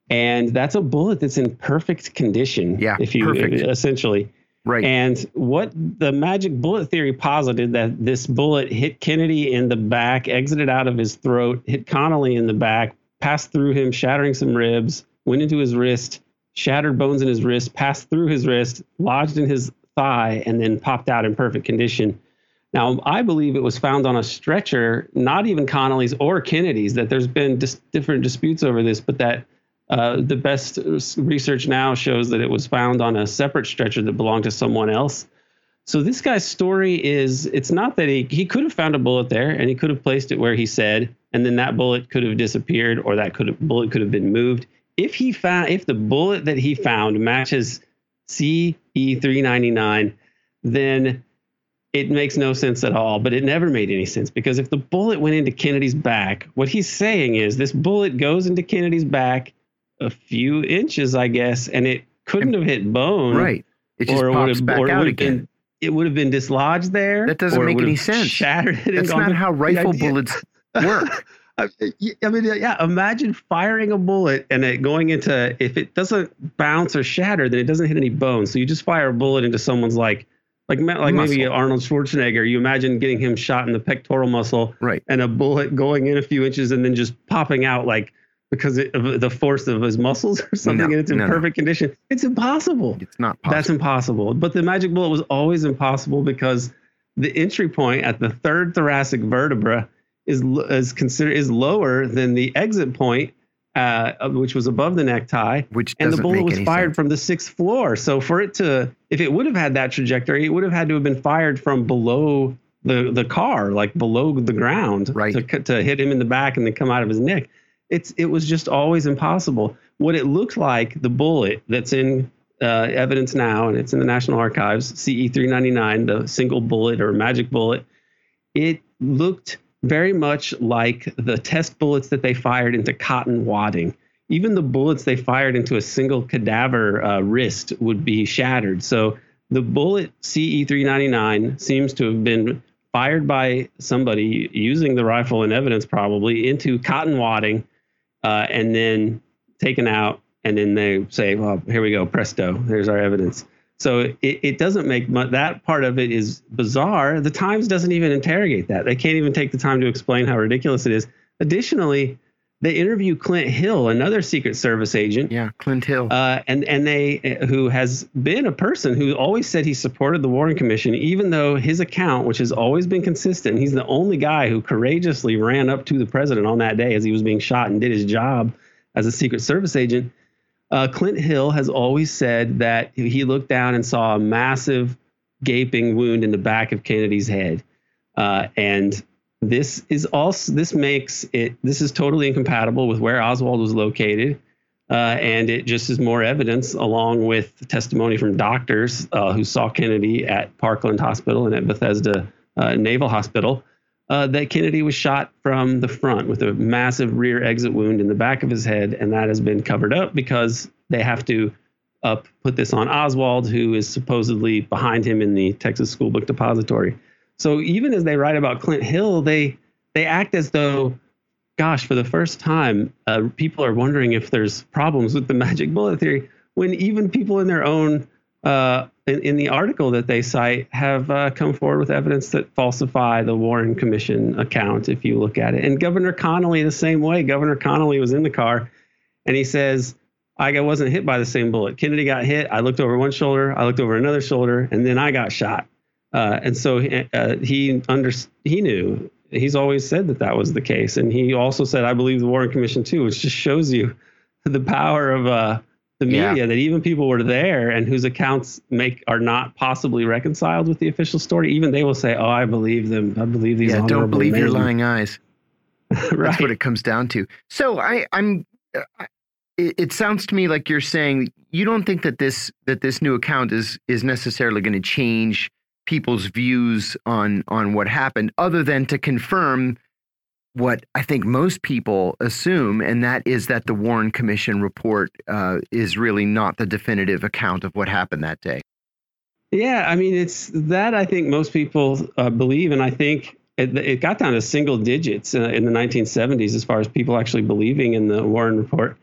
C: and that's a bullet that's in perfect condition.
A: Yeah,
C: if you
A: perfect.
C: essentially.
A: Right.
C: And what the magic bullet theory posited that this bullet hit Kennedy in the back, exited out of his throat, hit Connally in the back, passed through him, shattering some ribs, went into his wrist, shattered bones in his wrist, passed through his wrist, lodged in his thigh, and then popped out in perfect condition. Now, I believe it was found on a stretcher, not even Connally's or Kennedy's, that there's been dis- different disputes over this, but that uh, the best research now shows that it was found on a separate stretcher that belonged to someone else. So this guy's story is it's not that he he could have found a bullet there and he could have placed it where he said, and then that bullet could have disappeared or that could have, bullet could have been moved. If he found if the bullet that he found matches CE399, then it makes no sense at all. But it never made any sense because if the bullet went into Kennedy's back, what he's saying is this bullet goes into Kennedy's back a few inches, I guess, and it couldn't have hit bone.
A: Right. It just or pops back out again.
C: Been, it would have been dislodged there.
A: That doesn't make any sense.
C: Shattered.
A: That's not how rifle bullets [laughs] work.
C: I, mean, yeah. Imagine firing a bullet and it going into. If it doesn't bounce or shatter, then it doesn't hit any bones. So you just fire a bullet into someone's like, like like muscle. maybe Arnold Schwarzenegger. You imagine getting him shot in the pectoral muscle,
A: right?
C: And a bullet going in a few inches and then just popping out like because of the force of his muscles [laughs] or something, no, and it's in no, perfect no. condition. It's impossible.
A: It's not possible.
C: That's impossible. But the magic bullet was always impossible because the entry point at the third thoracic vertebra is is considered is lower than the exit point, uh, which was above the necktie.
A: Which
C: and the bullet was fired
A: sense.
C: from the sixth floor. So for it to, if it would have had that trajectory, it would have had to have been fired from below the the car, like below the ground,
A: right.
C: to to hit him in the back and then come out of his neck it's it was just always impossible. What it looked like, the bullet that's in uh, evidence now, and it's in the National Archives, CE 399, the single bullet or magic bullet, it looked very much like the test bullets that they fired into cotton wadding. Even the bullets they fired into a single cadaver uh, wrist would be shattered. So the bullet CE 399 seems to have been fired by somebody using the rifle in evidence, probably into cotton wadding uh, and then taken out, and then they say, "Well, here we go, presto, there's our evidence." So it, it doesn't make much, that part of it is bizarre. The Times doesn't even interrogate that. They can't even take the time to explain how ridiculous it is. Additionally, they interview Clint Hill, another Secret Service agent.
A: Yeah, Clint Hill.
C: Uh, and and they who has been a person who always said he supported the Warren Commission, even though his account, which has always been consistent, he's the only guy who courageously ran up to the president on that day as he was being shot and did his job as a Secret Service agent. Uh, Clint Hill has always said that he looked down and saw a massive gaping wound in the back of Kennedy's head. Uh, and this is also this makes it this is totally incompatible with where Oswald was located, uh, and it just is more evidence, along with testimony from doctors uh, who saw Kennedy at Parkland Hospital and at Bethesda uh, Naval Hospital, uh, that Kennedy was shot from the front with a massive rear exit wound in the back of his head, and that has been covered up because they have to uh, put this on Oswald, who is supposedly behind him in the Texas School Book Depository. So even as they write about Clint Hill, they they act as though, gosh, for the first time, uh, people are wondering if there's problems with the [laughs] magic bullet theory. When even people in their own uh, in, in, the article that they cite have uh, come forward with evidence that falsify the Warren Commission account. If you look at it, and Governor Connally the same way. Governor Connally was in the car, and he says. I wasn't hit by the same bullet. Kennedy got hit. I looked over one shoulder. I looked over another shoulder, and then I got shot. Uh, and so uh, he under he knew he's always said that that was the case, and he also said, "I believe the Warren Commission too," which just shows you [laughs] the power of uh, the media yeah. that even people were there and whose accounts make are not possibly reconciled with the official story. Even they will say, "Oh, I believe them. I believe these."
A: Yeah, don't believe
C: men.
A: your lying eyes.
C: right. [laughs]
A: That's what it comes down to. So I, I'm. I, it, it sounds to me like you're saying you don't think that this that this new account is is necessarily going to change people's views on on what happened other than to confirm what I think most people assume, and that is that the Warren Commission report uh, is really not the definitive account of what happened that day.
C: Yeah, I mean, it's that I think most people uh, believe, and I think it, it, got down to single digits uh, in the 1970s as far as people actually believing in the Warren report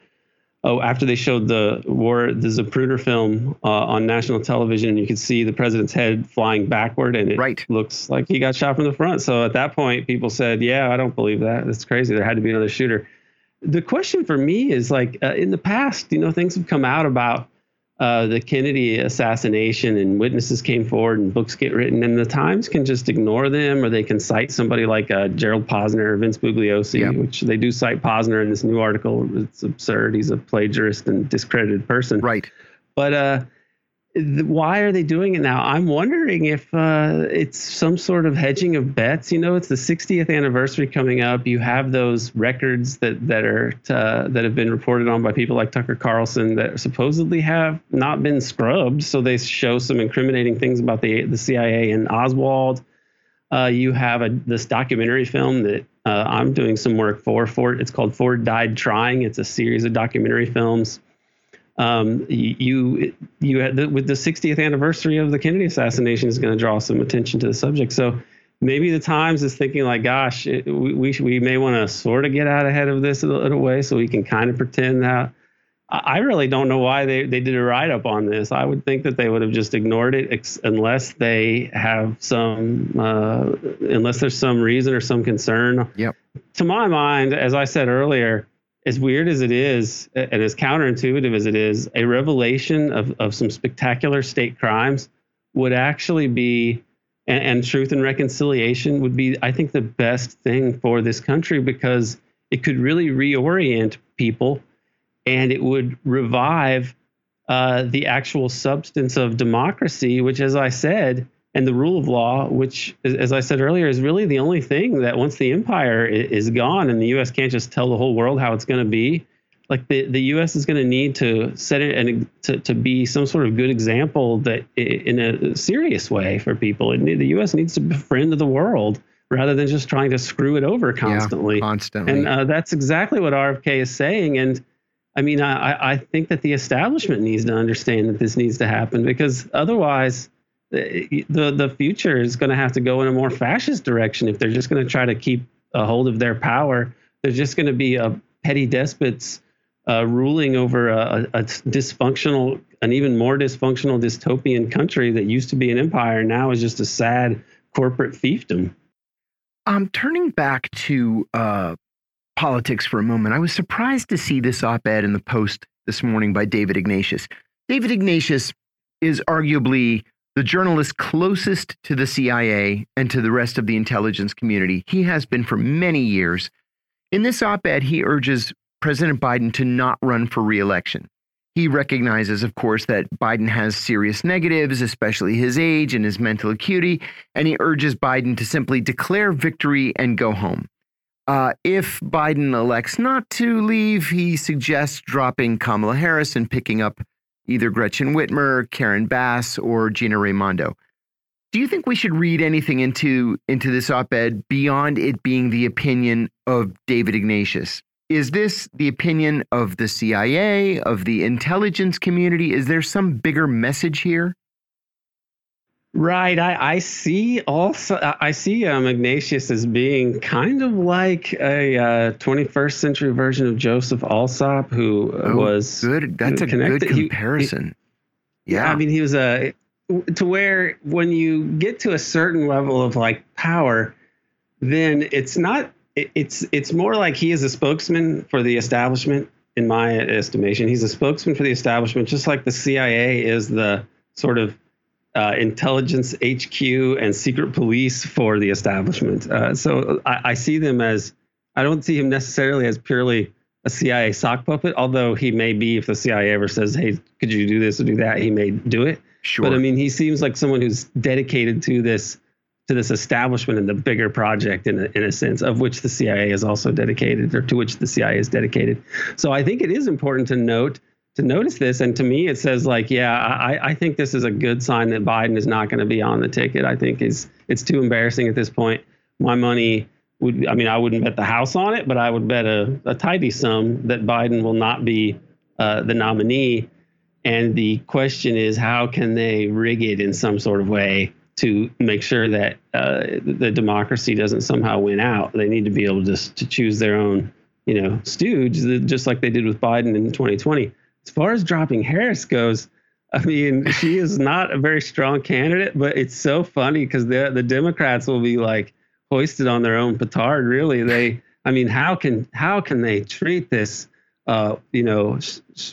C: oh, after they showed the war, the Zapruder film uh, on national television, you could see the president's head flying backward, and it
A: right.
C: looks like he got shot from the front. So at that point, people said, "Yeah, I don't believe that. That's crazy. There had to be another shooter." The question for me is like, uh, in the past, you know, things have come out about uh, the Kennedy assassination and witnesses came forward and books get written and the Times can just ignore them or they can cite somebody like uh, Gerald Posner or Vince Bugliosi, yeah. which they do cite Posner in this new article. It's absurd. He's a plagiarist and discredited person.
A: Right.
C: But uh, why are they doing it now? I'm wondering if uh, it's some sort of hedging of bets. You know, it's the 60th anniversary coming up. You have those records that that are uh, that have been reported on by people like Tucker Carlson that supposedly have not been scrubbed. So they show some incriminating things about the the CIA and Oswald. Uh, you have a, this documentary film that uh, I'm doing some work for. Ford, it's called Four Died Trying. It's a series of documentary films um, you you had the, with the 60th anniversary of the Kennedy assassination is going to draw some attention to the subject. So maybe the Times is thinking like, gosh, it, we we, we may want to sort of get out ahead of this a little way, so we can kind of pretend that. I really don't know why they, they did a write up on this. I would think that they would have just ignored it ex- unless they have some, uh, unless there's some reason or some concern.
A: Yep.
C: To my mind, as I said earlier, as weird as it is and as counterintuitive as it is, a revelation of, of some spectacular state crimes would actually be, and, and, truth and reconciliation would be, I think, the best thing for this country because it could really reorient people and it would revive uh, the actual substance of democracy, which, as I said, and the rule of law, which, as I said earlier, is really the only thing that once the empire is gone and the U.S. can't just tell the whole world how it's going to be, like the, the U.S. is going to need to set it and to, to be some sort of good example that in a serious way for people. It, the U.S. needs to befriend the world rather than just trying to screw it over constantly.
A: Yeah, constantly.
C: And uh, that's exactly what RFK is saying. And I mean, I, I think that the establishment needs to understand that this needs to happen because otherwise the the future is going to have to go in a more fascist direction if they're just going to try to keep a hold of their power. There's just going to be a petty despots uh, ruling over a, a, dysfunctional, an even more dysfunctional dystopian country that used to be an empire now is just a sad corporate fiefdom.
A: Um, turning back to uh, politics for a moment, I was surprised to see this op-ed in the Post this morning by David Ignatius. David Ignatius is arguably the journalist closest to the CIA and to the rest of the intelligence community. He has been for many years. In this op ed, he urges President Biden to not run for reelection. He recognizes, of course, that Biden has serious negatives, especially his age and his mental acuity, and he urges Biden to simply declare victory and go home. Uh, if Biden elects not to leave, he suggests dropping Kamala Harris and picking up either Gretchen Whitmer, Karen Bass, or Gina Raimondo. Do you think we should read anything into into this op-ed beyond it being the opinion of David Ignatius? Is this the opinion of the CIA, of the intelligence community? Is there some bigger message here?
C: Right. I, I see also I see um, Ignatius as being kind of like a uh, 21st century version of Joseph Alsop, who uh, oh, was
A: good. That's a good comparison.
C: He, yeah. I mean, he was a to where when you get to a certain level of like power, then it's not. It, it's it's more like he is a spokesman for the establishment. In my estimation, he's a spokesman for the establishment, just like the CIA is the sort of uh, intelligence HQ and secret police for the establishment. Uh, so I, I, see them as I don't see him necessarily as purely a CIA sock puppet, although he may be if the CIA ever says, "Hey, could you do this or do that?" He may do it.
A: Sure.
C: But I mean, he seems like someone who's dedicated to this to this establishment and the bigger project in a, in a sense of which the CIA is also dedicated or to which the CIA is dedicated. So I think it is important to note to notice this. And to me, it says like, yeah, I, I think this is a good sign that Biden is not going to be on the ticket. I think is it's too embarrassing at this point. My money would, I mean, I wouldn't bet the house on it, but I would bet a, a tidy sum that Biden will not be uh, the nominee. And the question is, how can they rig it in some sort of way to make sure that uh, the democracy doesn't somehow win out? They need to be able to, to choose their own, you know, stooge, just like they did with Biden in 2020 as far as dropping Harris goes, I mean, she is not a very strong candidate, but it's so funny because the the Democrats will be like hoisted on their own petard. Really, they. I mean, how can how can they treat this, uh, you know,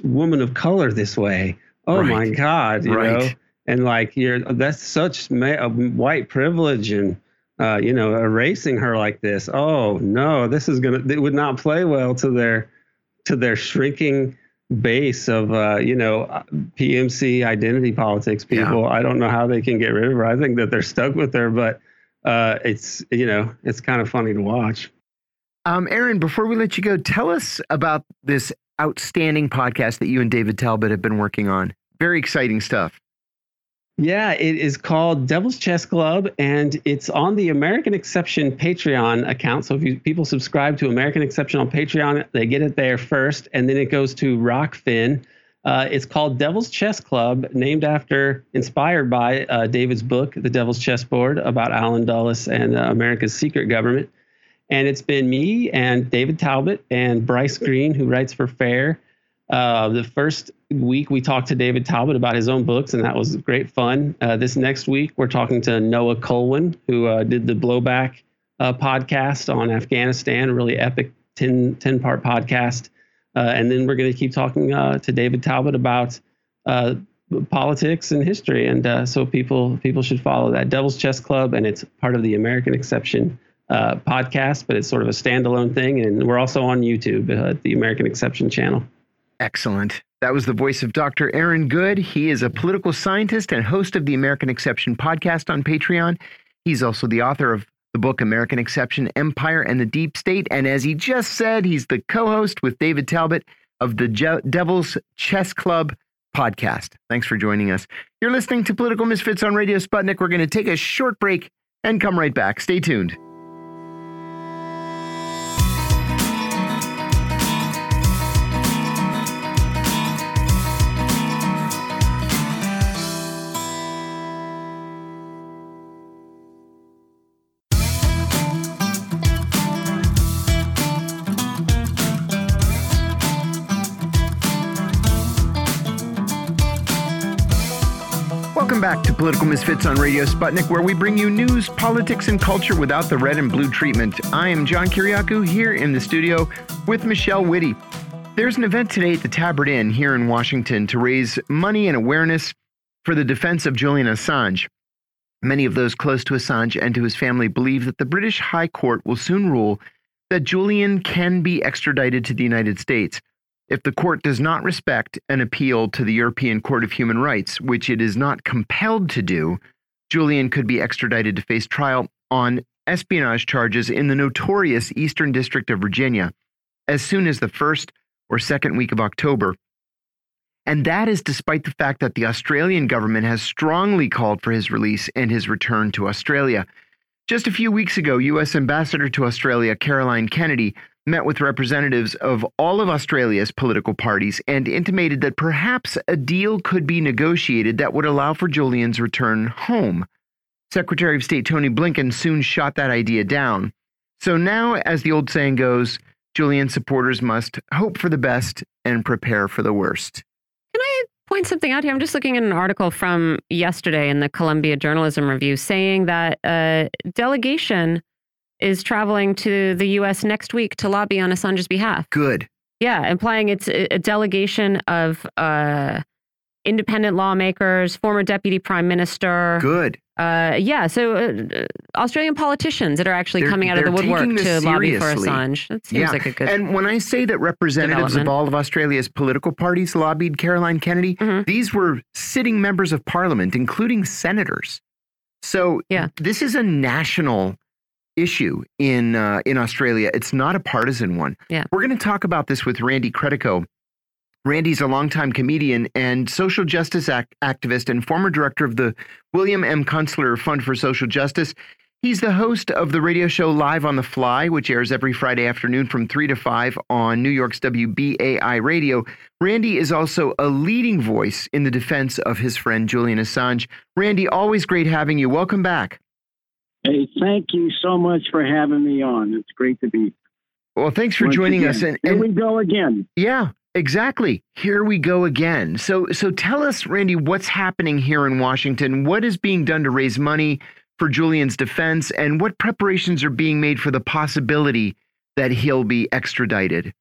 C: woman of color this way? Oh right. my God, you right. know, and like you're that's such ma- white privilege and. Uh, you know, erasing her like this. Oh no, this is gonna. It would not play well to their, to their shrinking base of uh, you know PMC identity politics people. Yeah. I don't know how they can get rid of her. I think that they're stuck with her, but uh, it's you know it's kind of funny to watch.
A: Um, Aaron, before we let you go, tell us about this outstanding podcast that you and David Talbot have been working on. Very exciting stuff.
C: Yeah, it is called Devil's Chess Club, and it's on the American Exception Patreon account. So if you, people subscribe to American Exception on Patreon, they get it there first, and then it goes to Rokfin. Uh, it's called Devil's Chess Club, named after, inspired by uh, David's book, The Devil's Chessboard, about Allen Dulles and uh, America's secret government. And it's been me and David Talbot and Bryce Greene, who writes for Fair. Uh, the first week we talked to David Talbot about his own books, and that was great fun. Uh, this next week we're talking to Noah Kulwin, who uh, did the Blowback uh, podcast on Afghanistan, really epic 10, 10 part podcast. Uh, and then we're going to keep talking uh, to David Talbot about politics and history, and so people people should follow that Devil's Chess Club, and it's part of the American Exception uh, podcast, but it's sort of a standalone thing. And we're also on YouTube uh, the American Exception channel.
A: Excellent. That was the voice of Dr. Aaron Good. He is a political scientist and host of the American Exception podcast on Patreon. He's also the author of the book American Exception Empire and the Deep State. And as he just said, he's the co host with David Talbot of the Je Devil's Chess Club podcast. Thanks for joining us. You're listening to Political Misfits on Radio Sputnik. We're going to take a short break and come right back. Stay tuned. Back to Political Misfits on Radio Sputnik, where we bring you news, politics, and culture without the red and blue treatment. I am John Kiriakou here in the studio with Michelle Witte. There's an event today at the Tabard Inn here in Washington to raise money and awareness for the defense of Julian Assange. Many of those close to Assange and to his family believe that the British High Court will soon rule that Julian can be extradited to the United States. If the court does not respect an appeal to the European Court of Human Rights, which it is not compelled to do, Julian could be extradited to face trial on espionage charges in the notorious Eastern District of Virginia as soon as the first or second week of October. And that is despite the fact that the Australian government has strongly called for his release and his return to Australia. Just a few weeks ago, U.S. Ambassador to Australia Caroline Kennedy met with representatives of all of Australia's political parties and intimated that perhaps a deal could be negotiated that would allow for Julian's return home. Secretary of State Tony Blinken soon shot that idea down. So now, as the old saying goes, Julian supporters must hope for the best and prepare for the worst.
B: Can I point something out here? I'm just looking at an article from yesterday in the Columbia Journalism Review saying that a delegation is traveling to the U.S. next week to lobby on Assange's behalf.
A: Good.
B: Yeah, implying it's a delegation of uh, independent lawmakers, former deputy prime minister.
A: Good.
B: Uh, yeah, so uh, Australian politicians that are actually they're, coming out of the woodwork to seriously. lobby for Assange. That seems yeah. like a good.
A: And when I say that representatives of all of Australia's political parties lobbied Caroline Kennedy, mm -hmm. these were sitting members of parliament, including senators. So yeah. this is a national issue in uh, in Australia. It's not a partisan one.
B: Yeah.
A: We're going to talk about this with Randy Credico. Randy's a longtime comedian and social justice act activist and former director of the William M. Kunstler Fund for Social Justice. He's the host of the radio show Live on the Fly, which airs every Friday afternoon from 3 to 5 on New York's WBAI radio. Randy is also a leading voice in the defense of his friend Julian Assange. Randy, always great having you. Welcome back.
D: Hey, thank you so much for having me on. It's great to be.
A: Well, thanks for joining
D: again.
A: us. And,
D: and, here we go again.
A: Yeah, exactly. Here we go again. So, so tell us, Randy, what's happening here in Washington? What is being done to raise money for Julian's defense, and what preparations are being made for the possibility that he'll be extradited?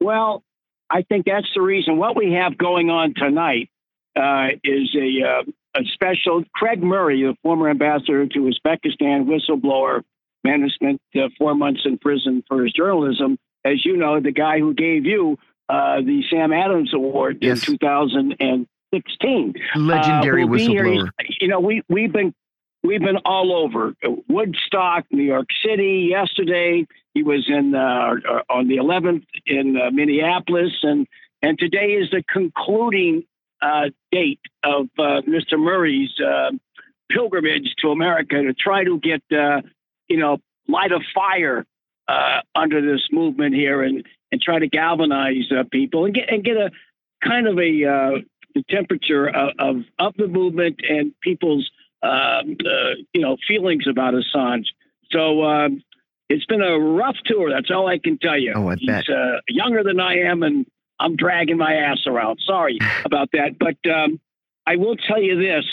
D: Well, I think that's the reason. What we have going on tonight uh, is a uh, a special Craig Murray, the former ambassador to Uzbekistan, whistleblower, man who spent uh, four months in prison for his journalism. As you know, the guy who gave you uh, the Sam Adams Award yes. in 2016.
A: Legendary uh, we'll whistleblower.
D: You know, we we've been we've been all over Woodstock, New York City. Yesterday, he was in uh, on the 11th in uh, Minneapolis, and and today is the concluding uh, date of uh, Mr. Murray's uh, pilgrimage to America to try to get uh, you know light a fire under this movement here and and try to galvanize people and get and get a kind of a the temperature of, of, of the movement and people's um, uh, you know, feelings about Assange. So um, it's been a rough tour. That's all I can tell you.
A: Oh, I
D: He's
A: bet.
D: Uh, younger than I am, and I'm dragging my ass around. Sorry [laughs] about that, but um, I will tell you this: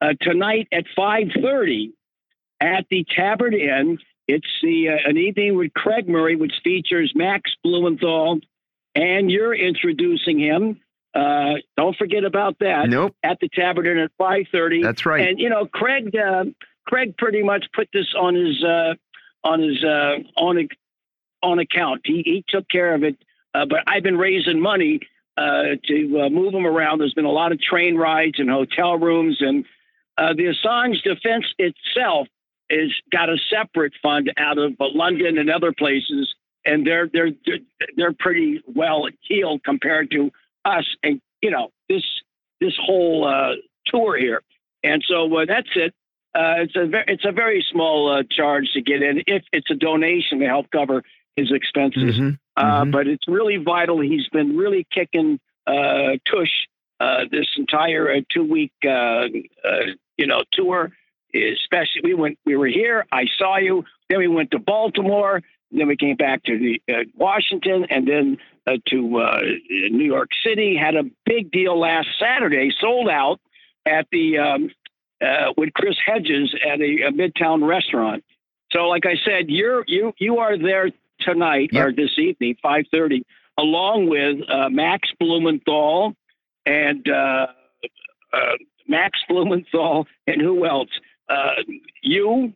D: uh, tonight at 5:30 at the Tabard Inn, it's the uh, an evening with Craig Murray, which features Max Blumenthal, and you're introducing him. Uh, don't forget about that.
A: Nope.
D: At the Tabard Inn at five thirty.
A: That's right.
D: And you know, Craig, uh, Craig pretty much put this on his uh, on his uh, on on account. He he took care of it. Uh, but I've been raising money uh, to uh, move them around. There's been a lot of train rides and hotel rooms, and uh, the Assange defense itself is got a separate fund out of London and other places, and they're they're they're pretty well heeled compared to us and you know this this whole tour here. And so that's it. Uh, it's a very, it's a very small uh, charge to get in if it's a donation to help cover his expenses. Mm-hmm. Uh, mm-hmm. But it's really vital. He's been really kicking uh, tush this entire two week you know tour. Especially we went we were here. I saw you. Then we went to Baltimore. Then we came back to the, Washington, and then uh, to uh, New York City. Had a big deal last Saturday, sold out at the um, uh, with Chris Hedges at a, a, Midtown restaurant. So, like I said, you're you you are there tonight yep. or this evening, five thirty, along with uh, Max Blumenthal and uh, uh, Max Blumenthal and who else? you,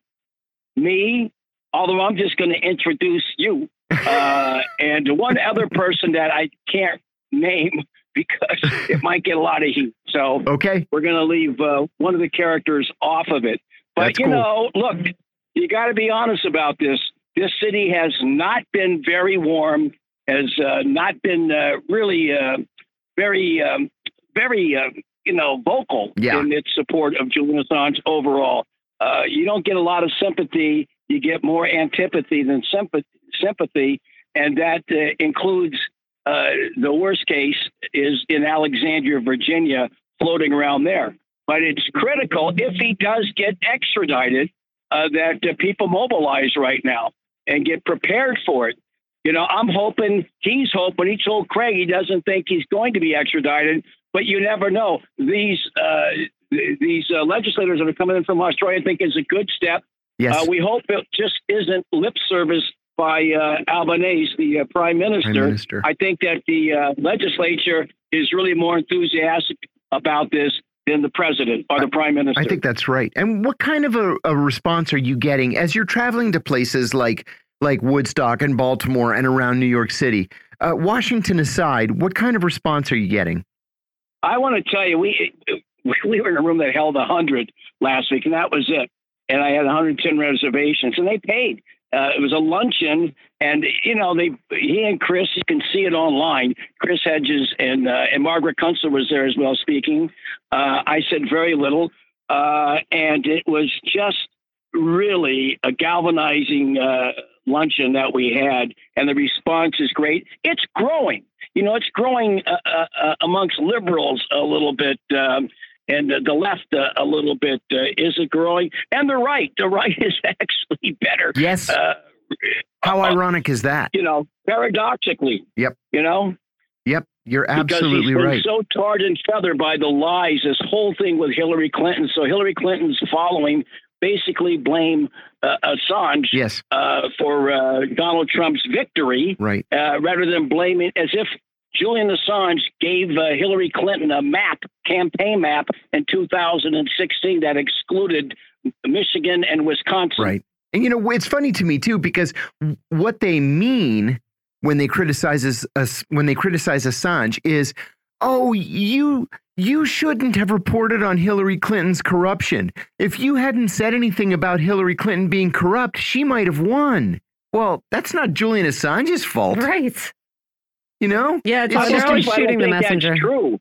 D: me. Although I'm just going to introduce you uh, [laughs] and one other person that I can't name [laughs] because it might get a lot of heat. So
A: okay,
D: we're going to leave uh, one of the characters off of it. But
A: That's
D: you
A: cool.
D: know, look, you got to be honest about this. This city has not been very warm, has uh, not been uh, really uh, very, um, very, uh, you know, vocal
A: yeah.
D: in its support of Julian Assange overall. you don't get a lot of sympathy. You get more antipathy than sympathy sympathy, and that uh, includes uh, the worst case is in Alexandria, Virginia, floating around there. But it's critical if he does get extradited uh, that people mobilize right now and get prepared for it. You know, I'm hoping he's hoping. He told Craig he doesn't think he's going to be extradited, but you never know. These uh, these uh, legislators that are coming in from Australia I think is a good step.
A: Yes.
D: Uh, we hope it just isn't lip service by uh, Albanese, the uh, prime, minister.
A: prime, minister.
D: I think that the uh, legislature is really more enthusiastic about this than the president or the prime minister.
A: I think that's right. And what kind of a, a response are you getting as you're traveling to places like like Woodstock and Baltimore and around New York City? Uh, Washington aside, what kind of response are you getting?
D: I want to tell you, we we were in a room that held hundred last week, and that was it. And I had 110 reservations, and they paid. Uh, it was a luncheon, and you know they he and Chris you can see it online. Chris Hedges and uh, and Margaret Kunstler was there as well speaking. Uh, I said very little, uh, and it was just really a galvanizing uh, luncheon that we had, and the response is great. It's growing. You know, it's growing uh, amongst liberals a little bit. Um, and the left uh, a little bit. Uh, is it growing? And the right, the right [laughs] is actually better.
A: Yes. Uh, How ironic is that?
D: You know, paradoxically.
A: Yep.
D: You know.
A: Yep. You're absolutely
D: because
A: right.
D: So tarred and feathered by the lies. This whole thing with Hillary Clinton. So Hillary Clinton's following basically blame uh, Assange
A: yes.
D: uh, for uh, Donald Trump's victory,
A: right?
D: Uh, rather than blaming as if Julian Assange gave uh, Hillary Clinton a map, campaign map in 2016 that excluded Michigan and Wisconsin.
A: Right. And you know, it's funny to me too because what they mean when they criticize us when they criticize Assange is, oh, you you shouldn't have reported on Hillary Clinton's corruption. If you hadn't said anything about Hillary Clinton being corrupt, she might have won. Well, that's not Julian Assange's fault.
B: Right.
A: You know?
B: Yeah, it's, it's just shooting the messenger.
D: true.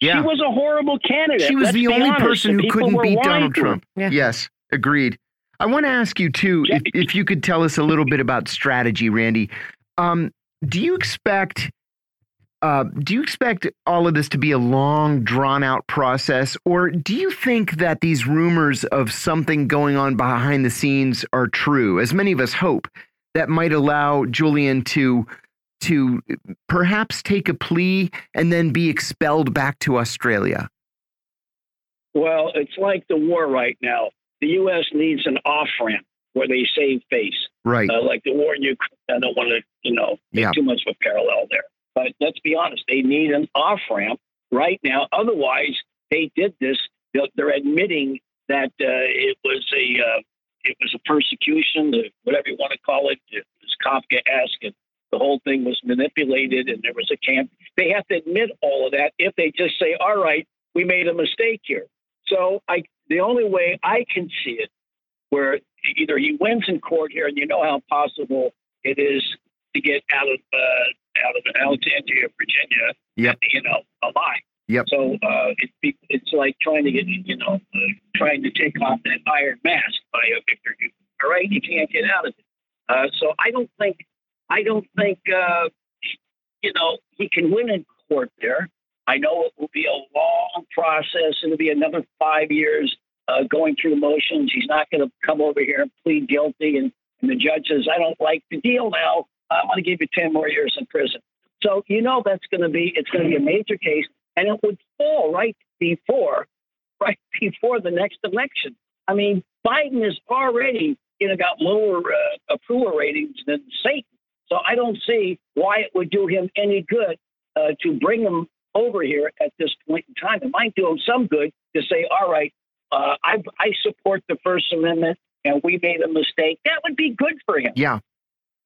D: Yeah. She was a horrible candidate.
A: She was
D: Let's
A: the only
D: honest.
A: person
D: the
A: who couldn't beat Donald Trump.
B: Yeah.
A: Yes, agreed. I want to ask you too, if, if, you could tell us a little bit about strategy, Randy. Um, do you expect uh, do you expect all of this to be a long, drawn out process, or do you think that these rumors of something going on behind the scenes are true, as many of us hope, that might allow Julian to to perhaps take a plea and then be expelled back to Australia?
D: Well, it's like the war right now. The U.S. needs an off ramp where they save face.
A: Right.
D: Uh, like the war in Ukraine. I don't want to, you know, make yeah. too much of a parallel there. But let's be honest, they need an off ramp right now. Otherwise, they did this. They're admitting that uh, it was a uh, it was a persecution, whatever you want to call it. It was Kafka-esque, the whole thing was manipulated, and there was a camp. They have to admit all of that if they just say, "All right, we made a mistake here." So, I the only way I can see it, where either he wins in court here, and you know how impossible it is to get out of uh, out of Alexandria, Virginia,
A: yep.
D: you know, alive.
A: Yep.
D: So uh, it, it's like trying to get, you know, uh, trying to take off that iron mask by a Victor. All right, you can't get out of it. Uh, so I don't think, I don't think, uh, you know, he can win in court there. I know it will be a long process. It'll be another five years uh, going through motions. He's not going to come over here and plead guilty, and, and the judge says, "I don't like the deal now. I want to give you 10 more years in prison. So you know that's going to be it's going to be a major case, and it would fall right before, right [laughs] before the next election. I mean, Biden is already you know got lower uh, approval ratings than Satan. So I don't see why it would do him any good uh, to bring him over here at this point in time. It might do him some good to say, all right, uh, I, I support the First Amendment and we made a mistake. That would be good for him.
A: Yeah.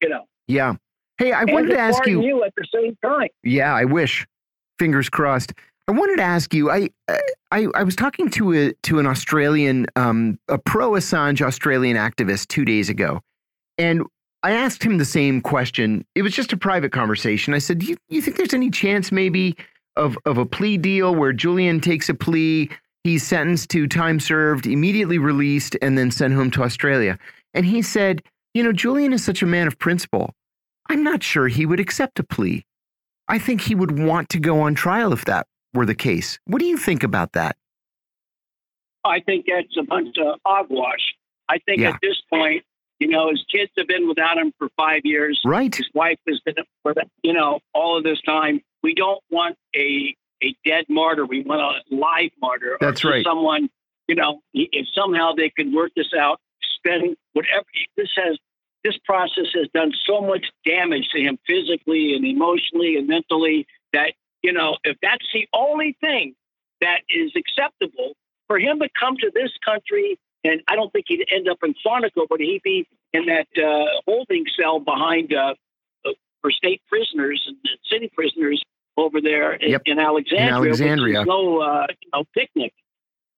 D: You know.
A: Yeah. Hey, I wanted to ask you,
D: you at the same time.
A: Yeah, I wish. Fingers crossed. I wanted to ask you. I I, I was talking to a to an Australian, um, a pro Assange Australian activist two days ago, and I asked him the same question. It was just a private conversation. I said, "Do you, you think there's any chance, maybe, of of a plea deal where Julian takes a plea, he's sentenced to time served, immediately released, and then sent home to Australia?" And he said, "You know, Julian is such a man of principle." I'm not sure he would accept a plea. I think he would want to go on trial if that were the case. What do you think about that?
D: I think that's a bunch of hogwash. I think yeah. at this point, you know, his kids have been without him for five years.
A: Right.
D: His wife has been, for you know, all of this time. We don't want a a dead martyr. We want a live martyr.
A: That's right.
D: Someone, you know, if somehow they could work this out, spend whatever. This has this process has done so much damage to him physically and emotionally and mentally that, you know, if that's the only thing that is acceptable for him to come to this country, and I don't think he'd end up in Quantico, but he'd be in that uh, holding cell behind uh, uh for state prisoners and city prisoners over there in,
A: yep.
D: in Alexandria.
A: In Alexandria.
D: no, uh, picnic.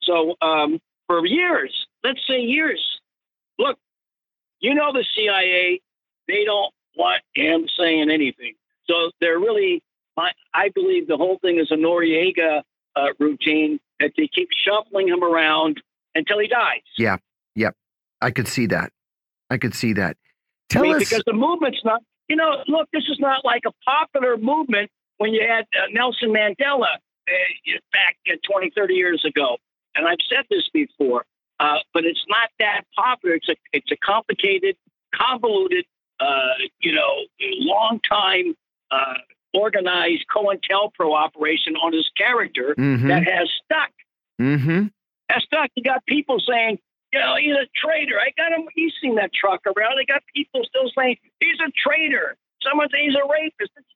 D: So um, for years, let's say years, look, you know the CIA, they don't want him saying anything. So they're really, I believe the whole thing is a Noriega uh, routine that they keep shuffling him around until he dies.
A: Yeah, yep. I could see that. I could see that. Tell
D: I mean,
A: us
D: because the movement's not. You know, look, this is not like a popular movement when you had uh, Nelson Mandela uh, back uh, 20, 30 years ago. And I've said this before. Uh, but it's not that popular. It's a it's a complicated, convoluted, uh, you know, long time uh, organized COINTELPRO operation on his character
A: mm -hmm.
D: that has stuck.
A: Mm-hmm.
D: You got people saying, you know, he's a traitor. I got him. He's seen that truck around. I got people still saying he's a traitor. Someone says he's a rapist. It's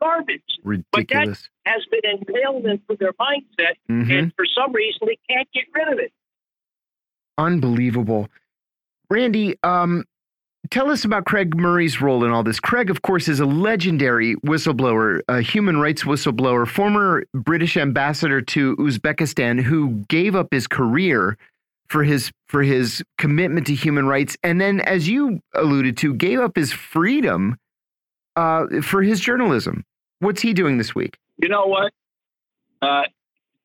D: garbage.
A: Ridiculous.
D: But that has been inhaled into their mindset, mm -hmm. and for some reason they can't get rid of it.
A: Unbelievable. Randy, um, tell us about Craig Murray's role in all this. Craig, of course, is a legendary whistleblower, a human rights whistleblower, former British ambassador to Uzbekistan, who gave up his career for his for his commitment to human rights, and then, as you alluded to, gave up his freedom uh, for his journalism. What's he doing this week?
D: You know what? Uh,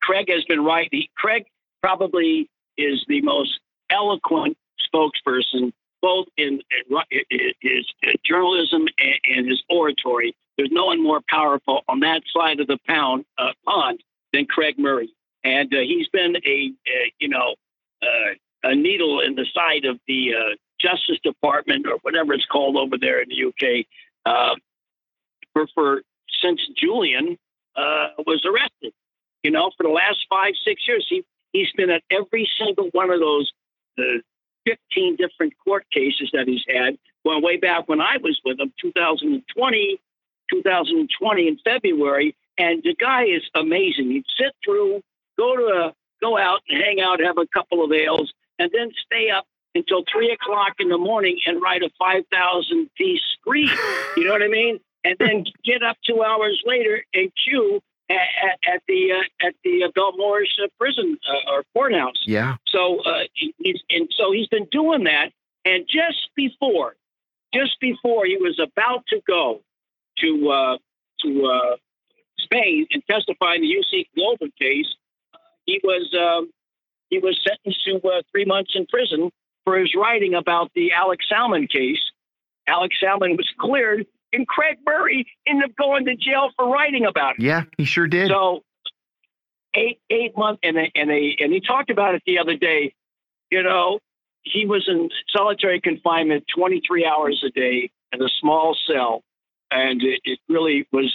D: Craig has been right. He, Craig probably is the most eloquent spokesperson, both in, in his journalism and, his oratory. There's no one more powerful on that side of the pound uh, pond than Craig Murray, and uh, he's been a, a you know uh, a needle in the side of the uh, Justice Department or whatever it's called over there in the UK uh, for, for since Julian uh, was arrested. You know, for the last five, six years, he he's been at every single one of those uh, 15 different court cases that he's had. Going way back when I was with him, 2020, 2020 in February, and the guy is amazing. He'd sit through, go to a, go out and hang out, have a couple of ales, and then stay up until three o'clock in the morning and write a 5,000 piece screed. You know what I mean? And then get up two hours later and cue at, at the uh, at the uh, Belmarsh uh, prison uh, or courthouse.
A: Yeah.
D: So uh, he's and so he's been doing that. And just before, just before he was about to go to uh, to uh, Spain and testify in the UC Global case, he was um, he was sentenced to uh, three months in prison for his writing about the Alex Salmond case. Alex Salmond was cleared and Craig Murray ended up going to jail for writing about it.
A: Yeah, he sure did.
D: So eight eight months, and they, and they and he talked about it the other day. You know, he was in solitary confinement 23 hours a day in a small cell, and it, it really was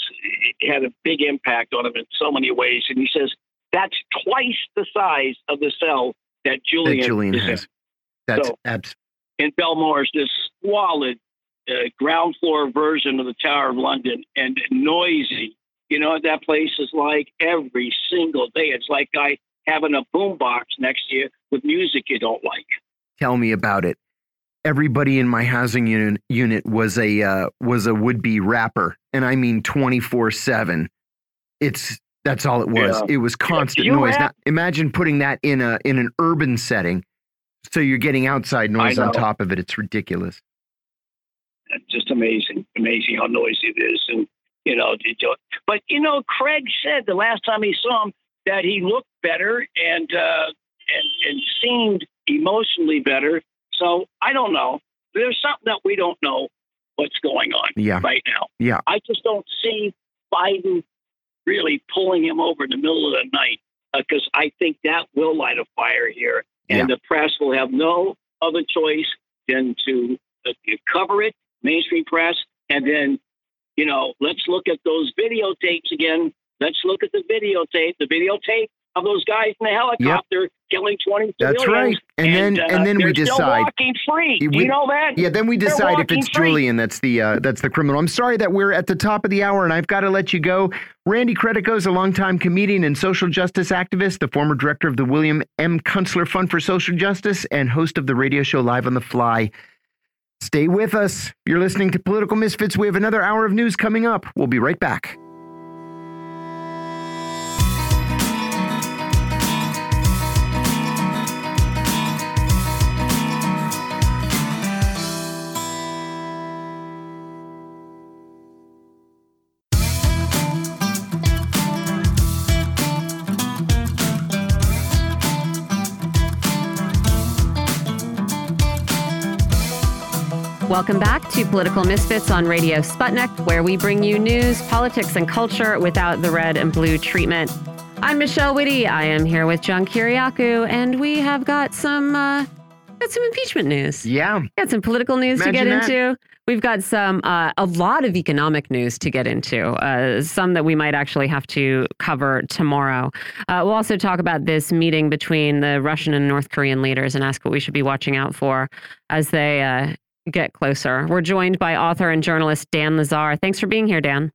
D: it had a big impact on him in so many ways. And he says that's twice the size of the cell that Julian,
A: that Julian
D: has.
A: That's
D: so,
A: abs-
D: in Belmore's this squalid uh, ground floor version of the Tower of London and noisy. You know what that place is like every single day. It's like I having a boombox next to you with music you don't like.
A: Tell me about it. Everybody in my housing unit unit was a uh, was a would be rapper, and I mean twenty four seven. It's that's all it was. Yeah. It was constant noise. Now, imagine putting that in a in an urban setting, so you're getting outside noise on top of it. It's ridiculous
D: just amazing, amazing how noisy it is. And, you know, but, you know, Craig said the last time he saw him that he looked better and, uh, and, and seemed emotionally better. So I don't know. There's something that we don't know what's going on
A: yeah.
D: right now.
A: Yeah.
D: I just don't see Biden really pulling him over in the middle of the night because uh, I think that will light a fire here. And yeah. the press will have no other choice than to uh, cover it mainstream press, and then, you know, let's look at those videotapes again. Let's look at the videotape, the videotape of those guys in the helicopter yep. killing 20
A: That's right. And, and then uh, and then we decide
D: walking free. We, you know that?
A: Yeah, then we decide if it's
D: free.
A: Julian that's the uh, that's the criminal. I'm sorry that we're at the top of the hour and I've got to let you go. Randy Credico is a longtime comedian and social justice activist, the former director of the William M. Kunstler Fund for Social Justice and host of the radio show Live on the Fly. Stay with us. You're listening to Political Misfits. We have another hour of news coming up. We'll be right back.
B: Welcome back to Political Misfits on Radio Sputnik, where we bring you news, politics, and culture without the red and blue treatment. I'm Michelle Witte. I am here with John Kiriakou, and we have got some uh, got some impeachment news.
A: Yeah,
B: got some political news
A: Imagine
B: to get
A: that.
B: into. We've got some uh, a lot of economic news to get into. Uh, some that we might actually have to cover tomorrow. Uh, we'll also talk about this meeting between the Russian and North Korean leaders and ask what we should be watching out for as they uh, get closer. We're joined by author and journalist Dan Lazare. Thanks for being here, Dan.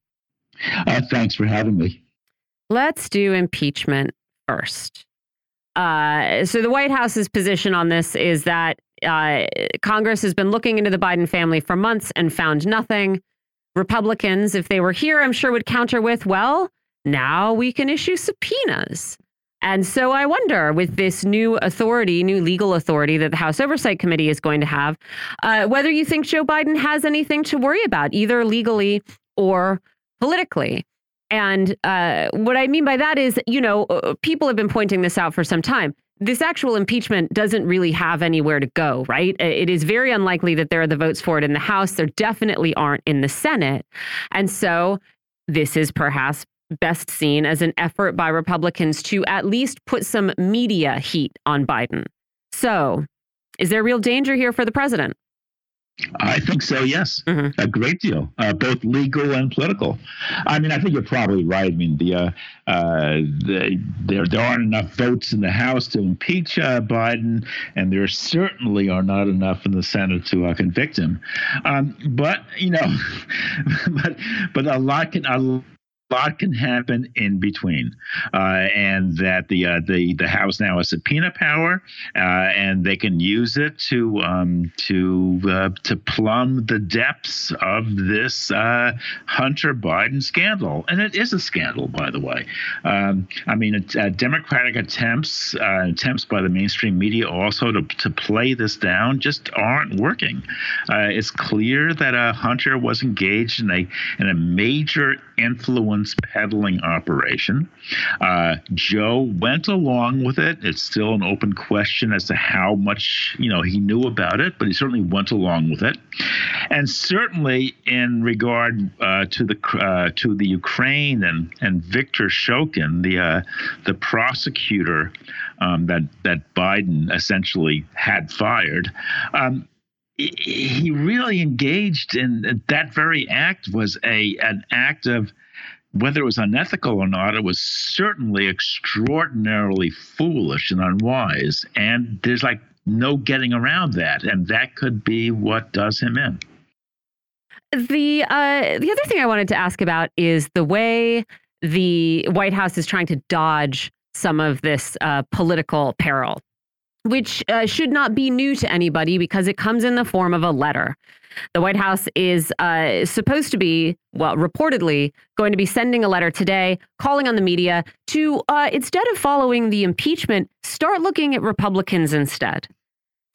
E: Uh, thanks for having me.
B: Let's do impeachment first. Uh, so the White House's position on this is that Uh, Congress has been looking into the Biden family for months and found nothing. Republicans, if they were here, I'm sure would counter with, well, now we can issue subpoenas. And so I wonder, with this new authority, new legal authority that the House Oversight Committee is going to have, uh, whether you think Joe Biden has anything to worry about, either legally or politically. And uh, what I mean by that is, you know, uh, people have been pointing this out for some time. This actual impeachment doesn't really have anywhere to go, right? It is very unlikely that there are the votes for it in the House. There definitely aren't in the Senate. And so this is perhaps best seen as an effort by Republicans to at least put some media heat on Biden. So, is there real danger here for the president?
E: I think so, yes. Mm-hmm. A great deal, uh, both legal and political. I mean, I think you're probably right. I mean, the, uh, uh, the there, there aren't enough votes in the House to impeach uh, Biden, and there certainly are not enough in the Senate to uh, convict him. Um, but, you know, [laughs] but, but a lot can, a lot can happen in between, uh, and that the uh, the the House now has subpoena power, uh, and they can use it to um, to uh, to plumb the depths of this uh, Hunter Biden scandal, and it is a scandal, by the way. Um, I mean, Democratic attempts attempts by the mainstream media also to to play this down just aren't working. it's clear that Hunter was engaged in a in a major influence peddling operation. Uh, Joe went along with it. It's still an open question as to how much you know he knew about it, but he certainly went along with it. And certainly in regard uh, to the uh, to the Ukraine and and Victor Shokin, the uh, the prosecutor um, that that Biden essentially had fired. Um, he really engaged in that very act was a an act of whether it was unethical or not, it was certainly extraordinarily foolish and unwise. And there's like no getting around that, and that could be what does him in.
B: The uh, the other thing I wanted to ask about is the way the White House is trying to dodge some of this uh, political peril which uh, should not be new to anybody because it comes in the form of a letter. The White House is uh, supposed to be, well, reportedly going to be sending a letter today calling on the media to, uh, instead of following the impeachment, start looking at Republicans instead.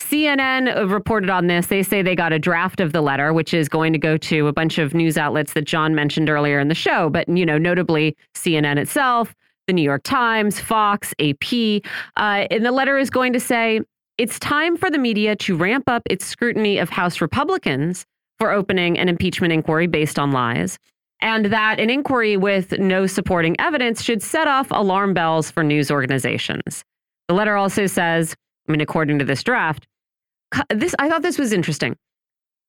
B: CNN reported on this. They say they got a draft of the letter, which is going to go to a bunch of news outlets that John mentioned earlier in the show, but, you know, notably CNN itself, the New York Times, Fox, AP. Uh, and the letter is going to say it's time for the media to ramp up its scrutiny of House Republicans for opening an impeachment inquiry based on lies, and that an inquiry with no supporting evidence should set off alarm bells for news organizations. The letter also says, I mean, according to this draft, this I thought this was interesting.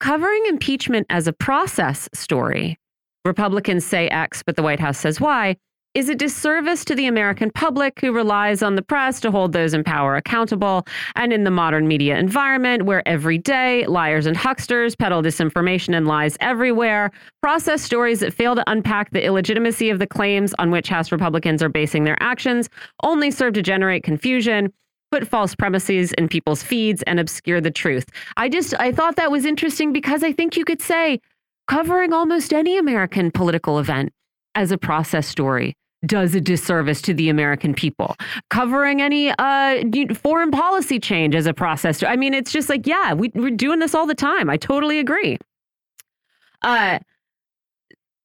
B: Covering impeachment as a process story. Republicans say X, but the White House says Y is a disservice to the American public who relies on the press to hold those in power accountable. And in the modern media environment, where every day liars and hucksters peddle disinformation and lies everywhere, process stories that fail to unpack the illegitimacy of the claims on which House Republicans are basing their actions only serve to generate confusion. Put false premises in people's feeds and obscure the truth. I just, I thought that was interesting because I think you could say covering almost any American political event as a process story does a disservice to the American people. Covering any uh, foreign policy change as a process. I mean, it's just like, yeah, we, we're doing this all the time. I totally agree. Uh,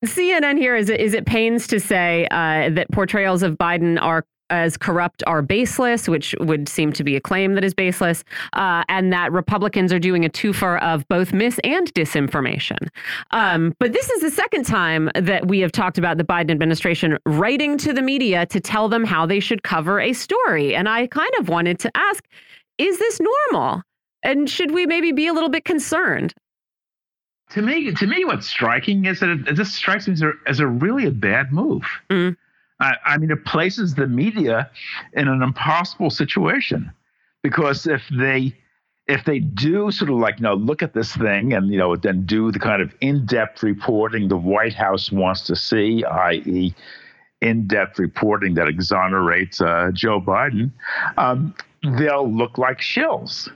B: CNN here is is it pains to say uh, that portrayals of Biden are as corrupt are baseless, which would seem to be a claim that is baseless, uh, and that Republicans are doing a twofer of both mis and disinformation. Um, but this is the second time that we have talked about the Biden administration writing to the media to tell them how they should cover a story. And I kind of wanted to ask is this normal? And should we maybe be a little bit concerned?
E: To me, to me, what's striking is that it, this strikes me as a, as a really a bad move. Mm. I, I mean, it places the media in an impossible situation because if they if they do sort of like you know look at this thing and you know then do the kind of in-depth reporting the White House wants to see, i.e., in-depth reporting that exonerates uh, Joe Biden, um, they'll look like shills.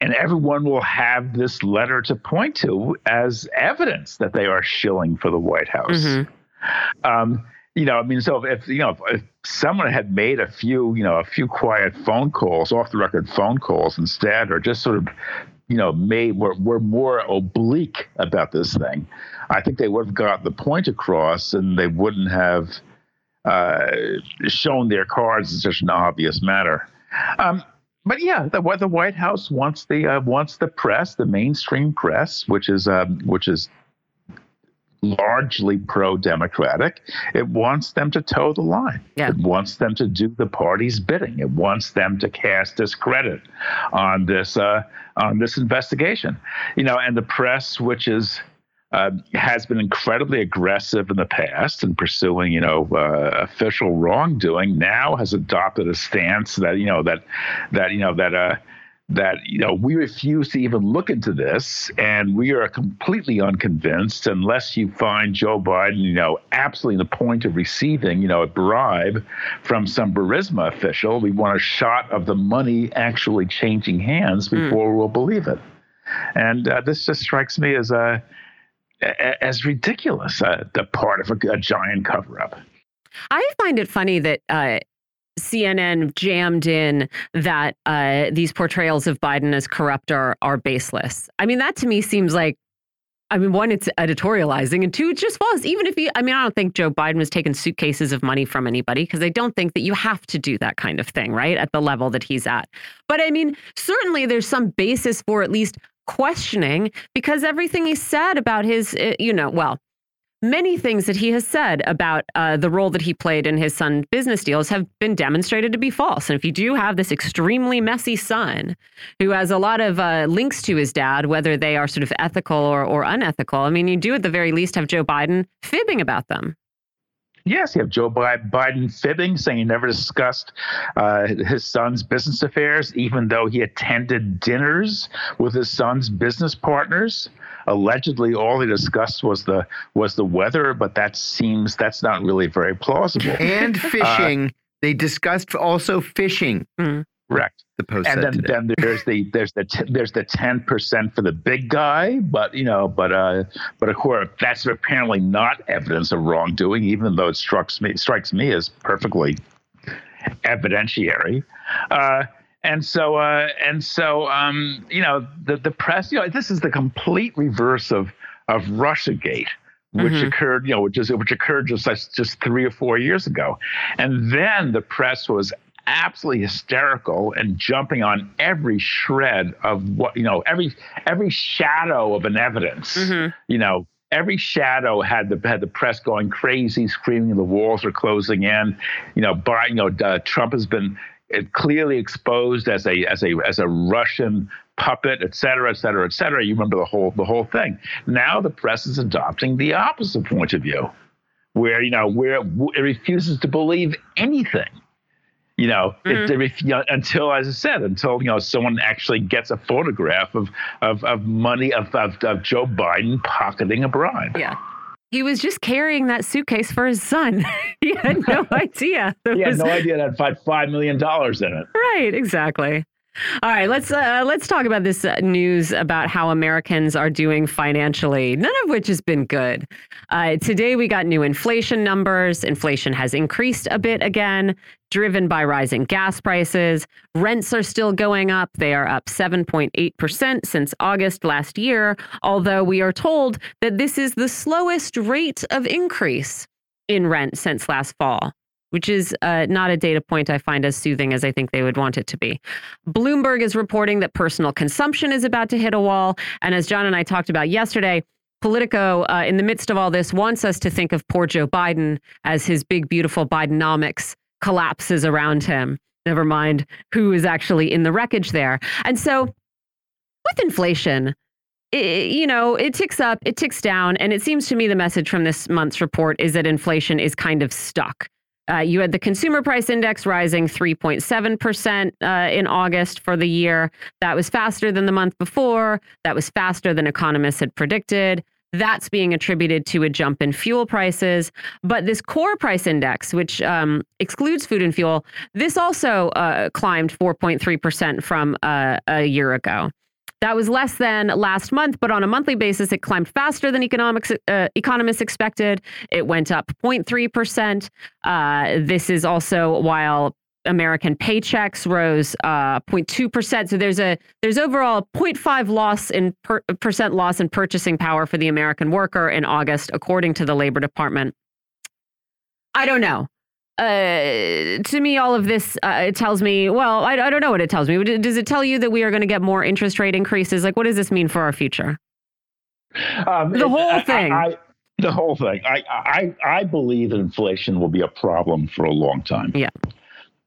E: and everyone will have this letter to point to as evidence that they are shilling for the White House. Mm-hmm. Um, you know, I mean, so if you know, if, someone had made a few, you know, a few quiet phone calls, off the record phone calls instead, or just sort of, you know, made were, were more oblique about this thing, I think they would have got the point across, and they wouldn't have uh, shown their cards in such an obvious matter. Um, but yeah, the the White House wants the uh, wants the press, the mainstream press, which is um, which is largely pro-democratic. It wants them to toe the line. Yeah. It wants them to do the party's bidding. It wants them to cast discredit on this uh, on this investigation. You know, and the press, which is uh, has been incredibly aggressive in the past in pursuing, you know, uh, official wrongdoing. Now has adopted a stance that you know that that you know that uh, that you know we refuse to even look into this, and we are completely unconvinced unless you find Joe Biden, you know, absolutely the point of receiving, you know, a bribe from some Burisma official. We want a shot of the money actually changing hands hmm. before mm. we'll believe it. And uh, this just strikes me as a as ridiculous uh, the part of a, a giant cover up.
B: I find it funny that uh, CNN jammed in that uh, these portrayals of Biden as corrupt are, are baseless. I mean, that to me seems like, I mean, one, it's editorializing, and two, it just falls. Even if he, I mean, I don't think Joe Biden was taking suitcases of money from anybody because I don't think that you have to do that kind of thing, right? At the level that he's at. But I mean, certainly there's some basis for at least questioning because everything he said about his, uh, you know, well, many things that he has said about uh, the role that he played in his son's business deals have been demonstrated to be false. And if you do have this extremely messy son who has a lot of uh, links to his dad, whether they are sort of ethical or, or unethical, I mean, you do at the very least have Joe Biden fibbing about them.
E: Yes, you have Joe Biden fibbing, saying he never discussed uh, his son's business affairs, even though he attended dinners with his son's business partners. Allegedly, all they discussed was the was the weather, but that seems that's not really very plausible.
A: And uh, fishing. Uh, they discussed also fishing.
E: Mm. Correct.
A: The post
E: and then, then there's the there's the there's the ten percent for the big guy, but you know, but uh, but of course that's apparently not evidence of wrongdoing, even though it strikes me strikes me as perfectly evidentiary. Uh, and so uh, and so um, you know the the press you know this is the complete reverse of of RussiaGate which mm-hmm. occurred, you know, which is which occurred just just three or four years ago, and then the press was absolutely hysterical and jumping on every shred of what you know every every shadow of an evidence mm-hmm. you know every shadow had the had the press going crazy screaming the walls are closing in you know Biden, you know uh, Trump has been uh, clearly exposed as a as a as a Russian puppet, et cetera, et cetera, et cetera. You remember the whole the whole thing. Now the press is adopting the opposite point of view, where you know where it refuses to believe anything you know, mm-hmm. you know, until, as I said, until you know someone actually gets a photograph of of, of money of, of, of Joe Biden pocketing a bribe.
B: Yeah. He was just carrying that suitcase for his son. [laughs] he had no [laughs] idea.
E: he had no idea that had five million dollars in it.
B: Right, exactly. All right, let's uh, let's talk about this uh, news about how Americans are doing financially. None of which has been good. Uh, today we got new inflation numbers. Inflation has increased a bit again, driven by rising gas prices. Rents are still going up. They are up 7.8 percent since August last year. Although we are told that this is the slowest rate of increase in rent since last fall which is uh, not a data point I find as soothing as I think they would want it to be. Bloomberg is reporting that personal consumption is about to hit a wall. And as John and I talked about yesterday, Politico, uh, in the midst of all this, wants us to think of poor Joe Biden as his big, beautiful Bidenomics collapses around him. Never mind who is actually in the wreckage there. And so with inflation, it, you know, it ticks up, it ticks down. And it seems to me the message from this month's report is that inflation is kind of stuck. Uh, you had the consumer price index rising 3.7% uh, in August for the year. That was faster than the month before. That was faster than economists had predicted. That's being attributed to a jump in fuel prices. But this core price index, which um, excludes food and fuel, this also uh, climbed 4.3% from uh, a year ago. That was less than last month, but on a monthly basis, it climbed faster than economics uh, economists expected. It went up 0.3 percent. Uh, this is also while American paychecks rose 0.2 uh, percent. So there's a there's overall 0.5 loss in per, percent loss in purchasing power for the American worker in August, according to the Labor Department. I don't know. Uh, to me, all of this uh, it tells me. Well, I, I don't know what it tells me. Does it tell you that we are going to get more interest rate increases? Like, what does this mean for our future? Um, the whole thing. I, I,
E: the whole thing. I, I I believe that inflation will be a problem for a long time.
B: Yeah.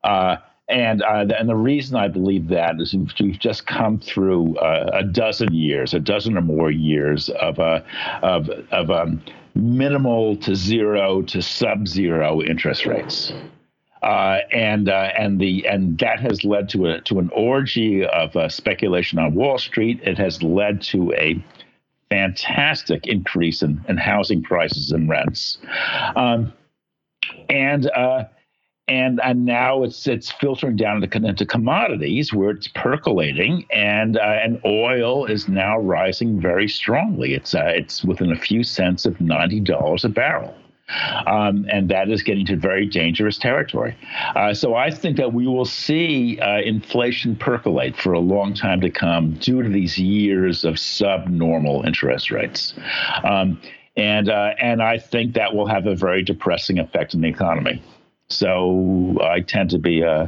E: Uh, and uh, and the reason I believe that is we've just come through uh, a dozen years, a dozen or more years of a of of um, minimal to zero to sub-zero interest rates. Uh, and uh, and the and that has led to a to an orgy of uh, speculation on Wall Street. It has led to a fantastic increase in, in housing prices and rents, um, and uh, and and now it's it's filtering down into, into commodities where it's percolating, and uh, and oil is now rising very strongly. It's uh, it's within a few cents of ninety dollars a barrel. Um, and that is getting to very dangerous territory. Uh, so I think that we will see uh, inflation percolate for a long time to come due to these years of subnormal interest rates. Um, and, uh, and I think that will have a very depressing effect on the economy. So I tend to be uh,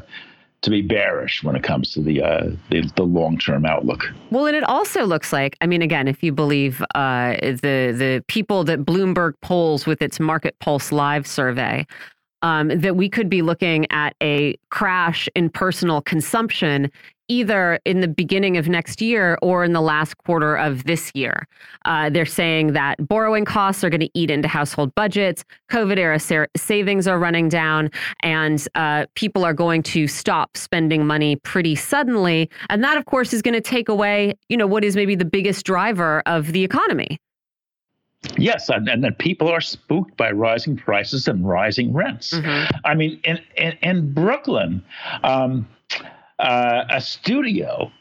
E: to be bearish when it comes to the uh, the, the long term outlook.
B: Well, and it also looks like, I mean, again, if you believe uh, the the people that Bloomberg polls with its Market Pulse Live survey, um, that we could be looking at a crash in personal consumption either in the beginning of next year or in the last quarter of this year. Uh, they're saying that borrowing costs are going to eat into household budgets, COVID era sa savings are running down, and uh, people are going to stop spending money pretty suddenly. And that, of course, is going to take away, you know, what is maybe the biggest driver of the economy.
E: Yes, and, and then people are spooked by rising prices and rising rents. Mm -hmm. I mean, in in, in Brooklyn, um, uh, a studio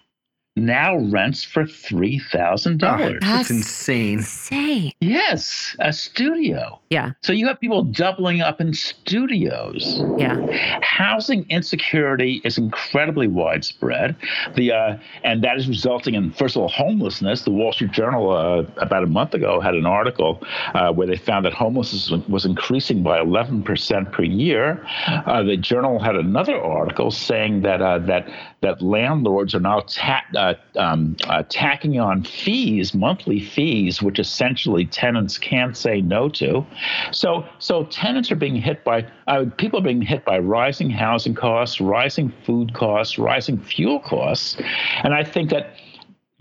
E: now rents for three thousand dollars.
A: Oh, that's insane.
B: Insane.
E: Yes, a studio.
B: Yeah.
E: So you have people doubling up in studios.
B: Yeah.
E: Housing insecurity is incredibly widespread. The uh, and that is resulting in first of all homelessness. The Wall Street Journal uh, about a month ago had an article uh, where they found that homelessness was increasing by eleven percent per year. Uh, the Journal had another article saying that uh, that that landlords are now ta- uh, um, tacking on fees, monthly fees, which essentially tenants can't say no to. So, so tenants are being hit by uh, people are being hit by rising housing costs, rising food costs, rising fuel costs, and I think that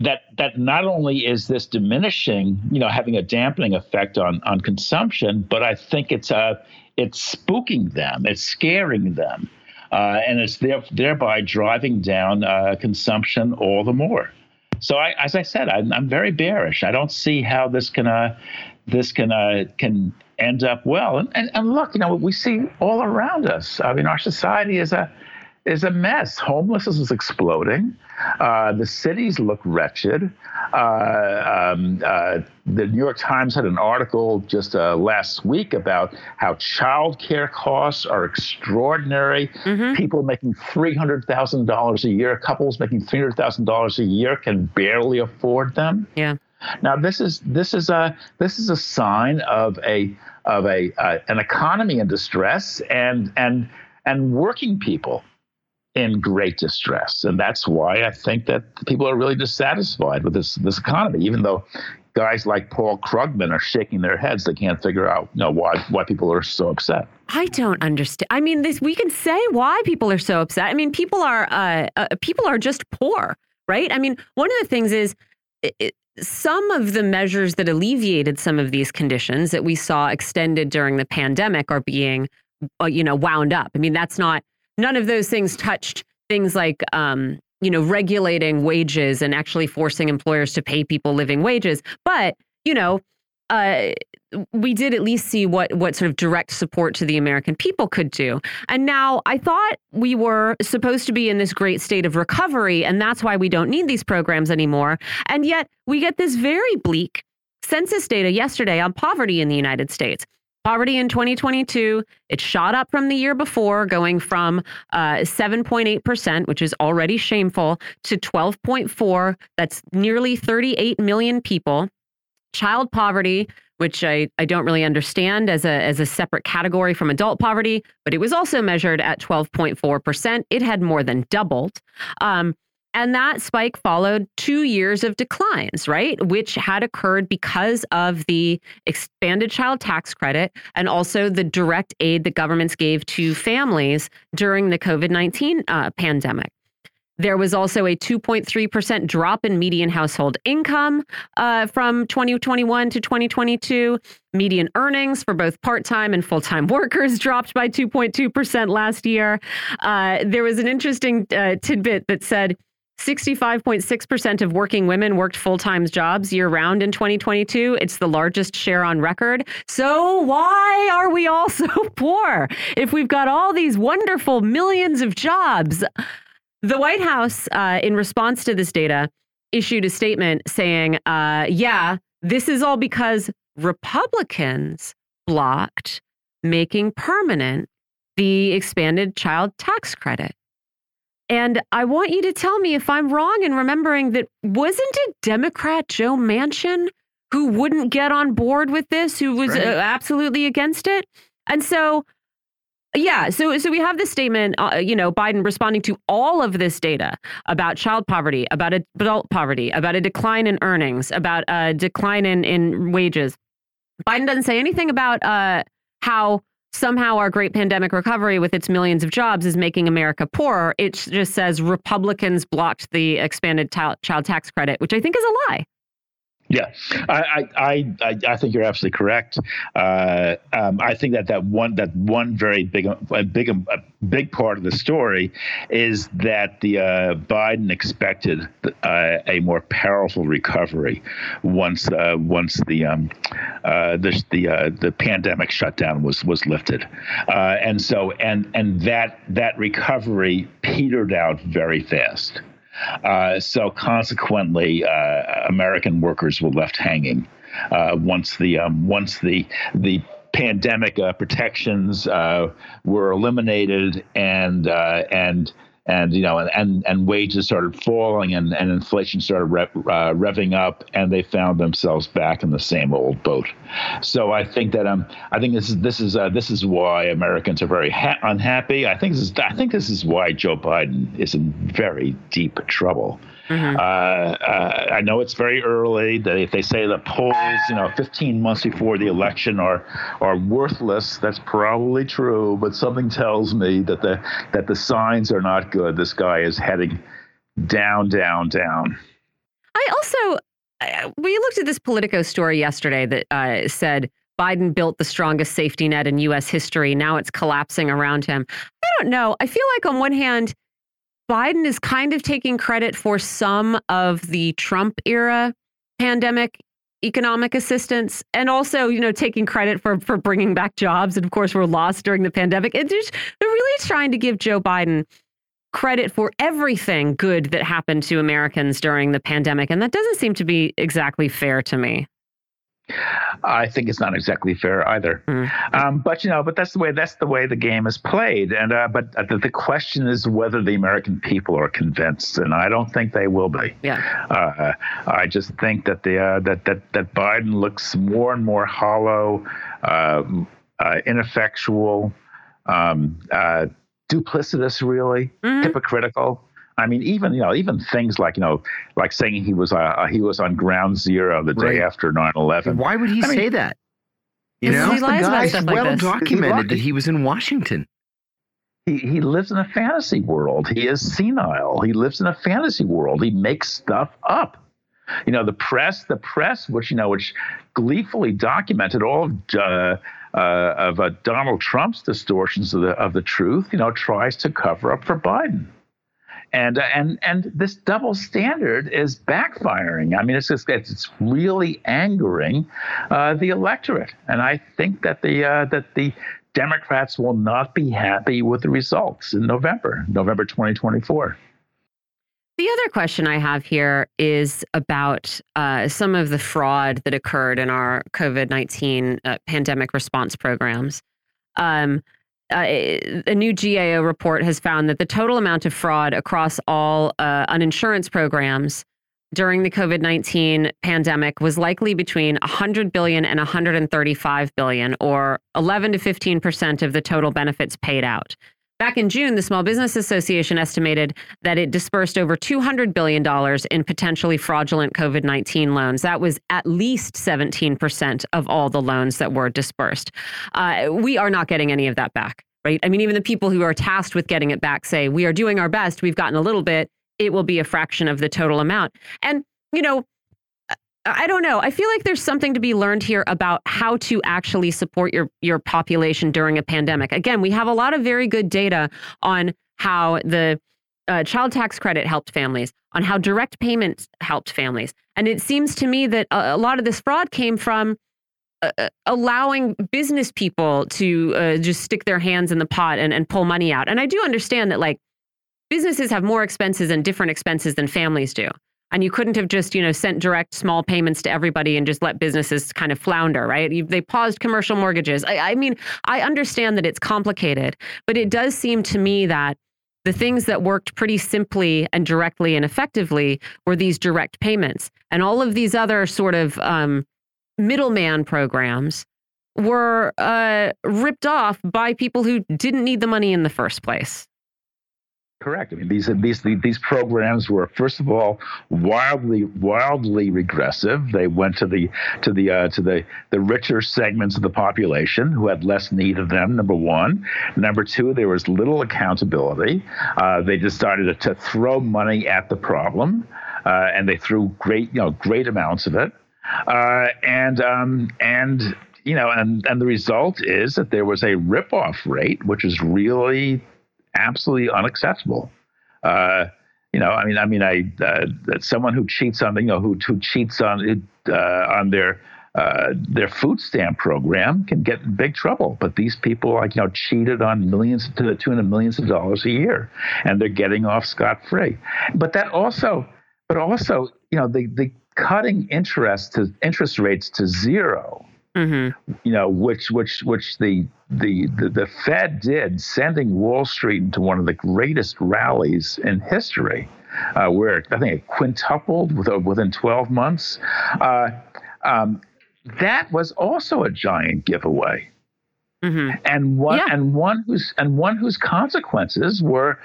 E: that that not only is this diminishing, you know, having a dampening effect on on consumption, but I think it's uh it's spooking them, it's scaring them, uh, and it's there, thereby driving down uh, consumption all the more. So, I, as I said, I'm, I'm, very bearish. I don't see how this can uh, this can uh, can end up well. And, and, and look, you know, we see all around us. I mean, our society is a is a mess. Homelessness is exploding. Uh, the cities look wretched. Uh, um, uh, the New York Times had an article just uh, last week about how childcare costs are extraordinary. Mm-hmm. People making three hundred thousand dollars a year, couples making three hundred thousand dollars a year, can barely afford them.
B: Yeah.
E: Now this is this is a this is a sign of a of a uh, an economy in distress and and and working people in great distress, and that's why I think that people are really dissatisfied with this this economy, even though. Guys like Paul Krugman are shaking their heads. They can't figure out, you know, why why people are so upset.
B: I don't understand. I mean, this we can say why people are so upset. I mean, people are uh, uh, people are just poor, right? I mean, one of the things is it, some of the measures that alleviated some of these conditions that we saw extended during the pandemic are being, uh, you know, wound up. I mean, that's not none of those things touched things like, um, you know, regulating wages and actually forcing employers to pay people living wages. But you know, uh, we did at least see what what sort of direct support to the American people could do. And now I thought we were supposed to be in this great state of recovery, and that's why we don't need these programs anymore. And yet we get this very bleak census data yesterday on poverty in the United States. Poverty in 2022, it shot up from the year before, going from 7.8%, uh, which is already shameful, to 12.4. That's nearly 38 million people. Child poverty, which I, I don't really understand as a, as a separate category from adult poverty, but it was also measured at 12.4%. It had more than doubled. Um, and that spike followed two years of declines, right? Which had occurred because of the expanded child tax credit and also the direct aid that governments gave to families during the COVID 19 uh, pandemic. There was also a 2.3% drop in median household income uh, from 2021 to 2022. Median earnings for both part time and full time [laughs] workers dropped by 2.2% last year. Uh, there was an interesting uh, tidbit that said 65.6% of working women worked full time jobs year round in 2022. It's the largest share on record. So, why are we all [laughs] so poor if we've got all these wonderful millions of jobs? The White House, uh, in response to this data, issued a statement saying, uh, yeah, this is all because Republicans blocked making permanent the expanded child tax credit. And I want you to tell me if I'm wrong in remembering that wasn't it Democrat Joe Manchin who wouldn't get on board with this, who was right. uh, absolutely against it? And so, yeah, so so we have this statement, uh, you know, Biden responding to all of this data about child poverty, about adult poverty, about a decline in earnings, about a decline in in wages. Biden doesn't say anything about uh, how somehow our great pandemic recovery with its millions of jobs is making America poorer. It just says Republicans blocked the expanded child tax credit, which I think is a lie.
E: Yeah, I, I, I, I think you're absolutely correct. Uh, um, I think that that one that one very big big big part of the story is that the uh, Biden expected uh, a more powerful recovery once uh, once the um, uh, the the, uh, the pandemic shutdown was was lifted, and so and and that that recovery petered out very fast. Uh, so consequently, uh, American workers were left hanging uh, once the um, once the the pandemic uh, protections uh, were eliminated and and and you know and and, and wages started falling and, and inflation started uh, revving up and they found themselves back in the same old boat. So i think that um i think this is this is uh, this is why americans are very ha- unhappy. I think this is i think this is why joe biden is in very deep trouble Mm-hmm. Uh, uh, I know it's very early. That if they say the polls, you know, 15 months before the election are are worthless, that's probably true. But something tells me that the that the signs are not good. This guy is heading down, down, down.
B: I also we looked at this Politico story yesterday that uh, said Biden built the strongest safety net in U.S. history. Now it's collapsing around him. I don't know. I feel like on one hand Biden is kind of taking credit for some of the Trump era pandemic economic assistance and also you know taking credit for for bringing back jobs. And of course were lost during the pandemic. And just they're really trying to give Joe Biden credit for everything good that happened to Americans during the pandemic. And that doesn't seem to be exactly fair to me.
E: I think it's not exactly fair either. Mm-hmm. Um, but you know, but that's the way that's the way the game is played. And uh, but the, the, question is whether the American people are convinced, and I don't think they will be.
B: Yeah.
E: Uh, I just think that the uh, that that that Biden looks more and more hollow, um, uh, ineffectual, um, uh, duplicitous, really mm-hmm. hypocritical. I mean, even you know, even things like you know, like saying he was uh, he was on ground zero the right. day after 9-11.
A: Why would he I say mean, that? You know,
B: the guy is
A: well like documented that he was in Washington.
E: He he lives in a fantasy world. He is senile. He lives in a fantasy world. He makes stuff up. You know, the press, the press, which you know, which gleefully documented all of. Uh, uh, of uh, Donald Trump's distortions of the of the truth, you know, tries to cover up for Biden and and and this double standard is backfiring. I mean, it's just it's really angering uh, the electorate, and I think that the uh, that the Democrats will not be happy with the results in November, November 2024.
B: The other question I have here is about uh, some of the fraud that occurred in our COVID 19 uh, pandemic response programs. Um, uh, a new GAO report has found that the total amount of fraud across all uh, uninsurance programs during the COVID-19 pandemic was likely between 100 billion and 135 billion or 11 to 15% of the total benefits paid out. Back in June, the Small Business Association estimated that it disbursed over $200 billion in potentially fraudulent COVID 19 loans. That was at least 17% of all the loans that were disbursed. Uh, we are not getting any of that back, right? I mean, even the people who are tasked with getting it back say, we are doing our best. We've gotten a little bit. It will be a fraction of the total amount. And, you know, I don't know. I feel like there's something to be learned here about how to actually support your your population during a pandemic. Again, we have a lot of very good data on how the uh, child tax credit helped families, on how direct payments helped families, and it seems to me that a, a lot of this fraud came from uh, uh allowing business people to uh, just stick their hands in the pot and, and pull money out. And I do understand that like businesses have more expenses and different expenses than families do and you couldn't have just you know sent direct small payments to everybody and just let businesses kind of flounder right? You, they paused commercial mortgages. I, I mean i understand that it's complicated but it does seem to me that the things that worked pretty simply and directly and effectively were these direct payments. And all of these other sort of um, middleman programs were uh, ripped off by people who didn't need the money in the first place
E: Correct. I mean, these these these programs were first of all wildly wildly regressive. They went to the to the uh, to the the richer segments of the population who had less need of them. Number one. Number two, there was little accountability. Uh, they decided to, throw money at the problem, uh, and they threw great you know great amounts of it. Uh, and um, and you know, and and the result is that there was a rip-off rate, which is really absolutely unacceptable. Uh, you know, I mean, I mean, I uh, that someone who cheats on, you know, who who cheats on uh, on their uh, their food stamp program can get in big trouble. But these people, like you know, cheated on millions to the tune of millions of dollars a year, and they're getting off scot free. But that also, but also, you know, the the cutting interest to interest rates to zero Mm-hmm. You know, which which which the, the the the Fed did, sending Wall Street into one of the greatest rallies in history, uh, where I think it quintupled within 12 months. Uh, um, that was also a giant giveaway. Mm-hmm. And one yeah. and one whose and one whose consequences were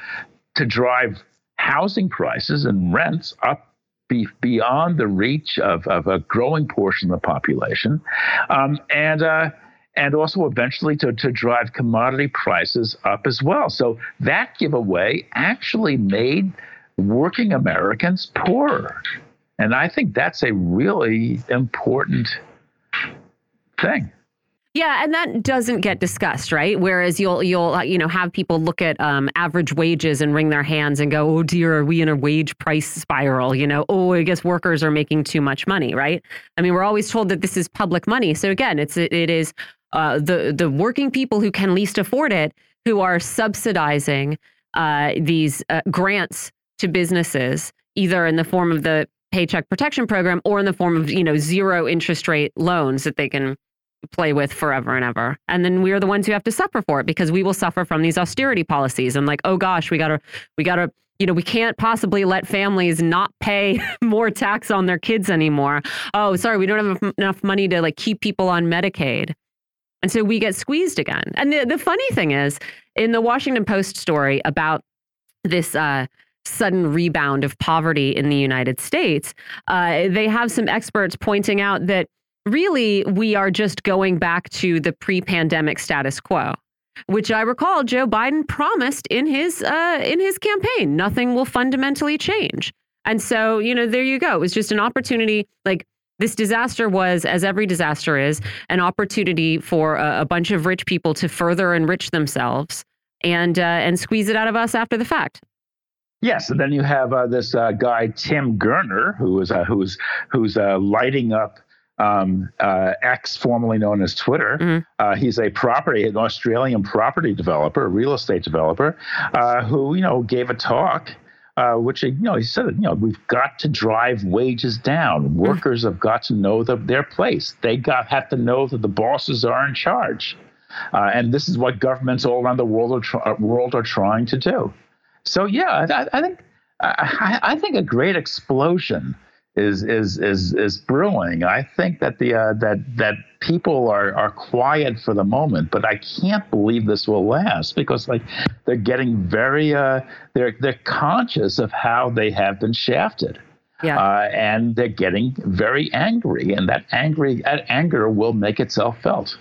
E: to drive housing prices and rents up be beyond the reach of, of a growing portion of the population, um, and uh, and also eventually to, to drive commodity prices up as well. So that giveaway actually made working Americans poorer, and I think that's a really important thing.
B: Yeah, and that doesn't get discussed, right? Whereas you'll you'll uh, you know have people look at um, average wages and wring their hands and go, "Oh dear, are we in a wage price spiral?" You know, "Oh, I guess workers are making too much money," right? I mean, we're always told that this is public money. So again, it's it is uh, the the working people who can least afford it who are subsidizing uh, these uh, grants to businesses, either in the form of the Paycheck Protection Program or in the form of you know zero interest rate loans that they can play with forever and ever. And then we're the ones who have to suffer for it because we will suffer from these austerity policies and like, oh gosh, we gotta, we gotta, you know, we can't possibly let families not pay [laughs] more tax on their kids anymore. Oh, sorry, we don't have enough money to like keep people on Medicaid. And so we get squeezed again. And the, the funny thing is, in the Washington Post story about this uh, sudden rebound of poverty in the United States, uh, they have some experts pointing out that really we are just going back to the pre-pandemic status quo which I recall Joe Biden promised in his uh, in his campaign. Nothing will fundamentally change. And so, you know, there you go. It was just an opportunity. Like this disaster was, as every disaster is, an opportunity for a, a bunch of rich people to further enrich themselves and uh, and squeeze it out of us after the fact.
E: Yes, and then you have uh, this uh, guy Tim Gurner, who is uh, who's who's uh, lighting up um, uh, X, formerly known as Twitter. Mm-hmm. Uh, he's a property, an Australian property developer, a real estate developer, who you know gave a talk. Uh, which you know he said you know we've got to drive wages down. Mm-hmm. Workers have got to know the, their place. They got have to know that the bosses are in charge, uh, and this is what governments all around the world are, tr- uh, world are trying to do. So yeah, I, I think I, I, think a great explosion is is is is brewing. I think that the uh, that that people are are quiet for the moment, but I can't believe this will last because like they're getting very uh, they're they're conscious of how they have been shafted. Yeah. Uh, and they're getting very angry, and that angry that anger will make itself felt.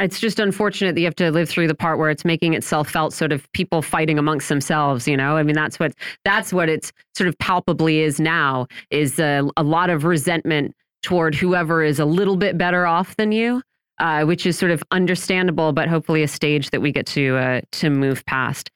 B: It's just unfortunate that you have to live through the part where it's making itself felt sort of people fighting amongst themselves you know? I mean that's what that's what it's sort of palpably is now is a, a lot of resentment toward whoever is a little bit better off than you uh, which is sort of understandable but hopefully a stage that we get to uh, to move past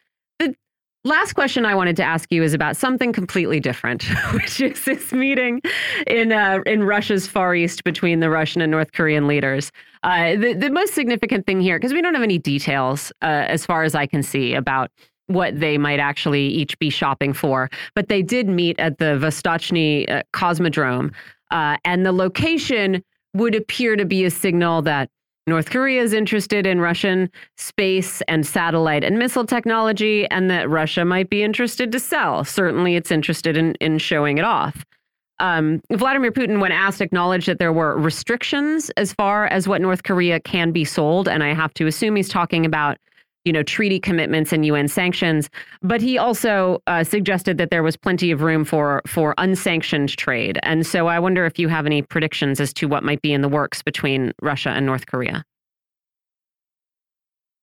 B: Last question I wanted to ask you is about something completely different, [laughs] which is this meeting in uh, in Russia's Far East between the Russian and North Korean leaders. Uh, the the most significant thing here, because we don't have any details uh, as far as I can see about what they might actually each be shopping for, but they did meet at the Vostochny uh, Cosmodrome, uh, and the location would appear to be a signal that North Korea is interested in Russian space and satellite and missile technology, and that Russia might be interested to sell. Certainly, it's interested in, in showing it off. Um, Vladimir Putin, when asked, acknowledged that there were restrictions as far as what North Korea can be sold. And I have to assume he's talking about you know, treaty commitments and UN sanctions. But he also uh, suggested that there was plenty of room for for unsanctioned trade. And so I wonder if you have any predictions as to what might be in the works between Russia and North Korea.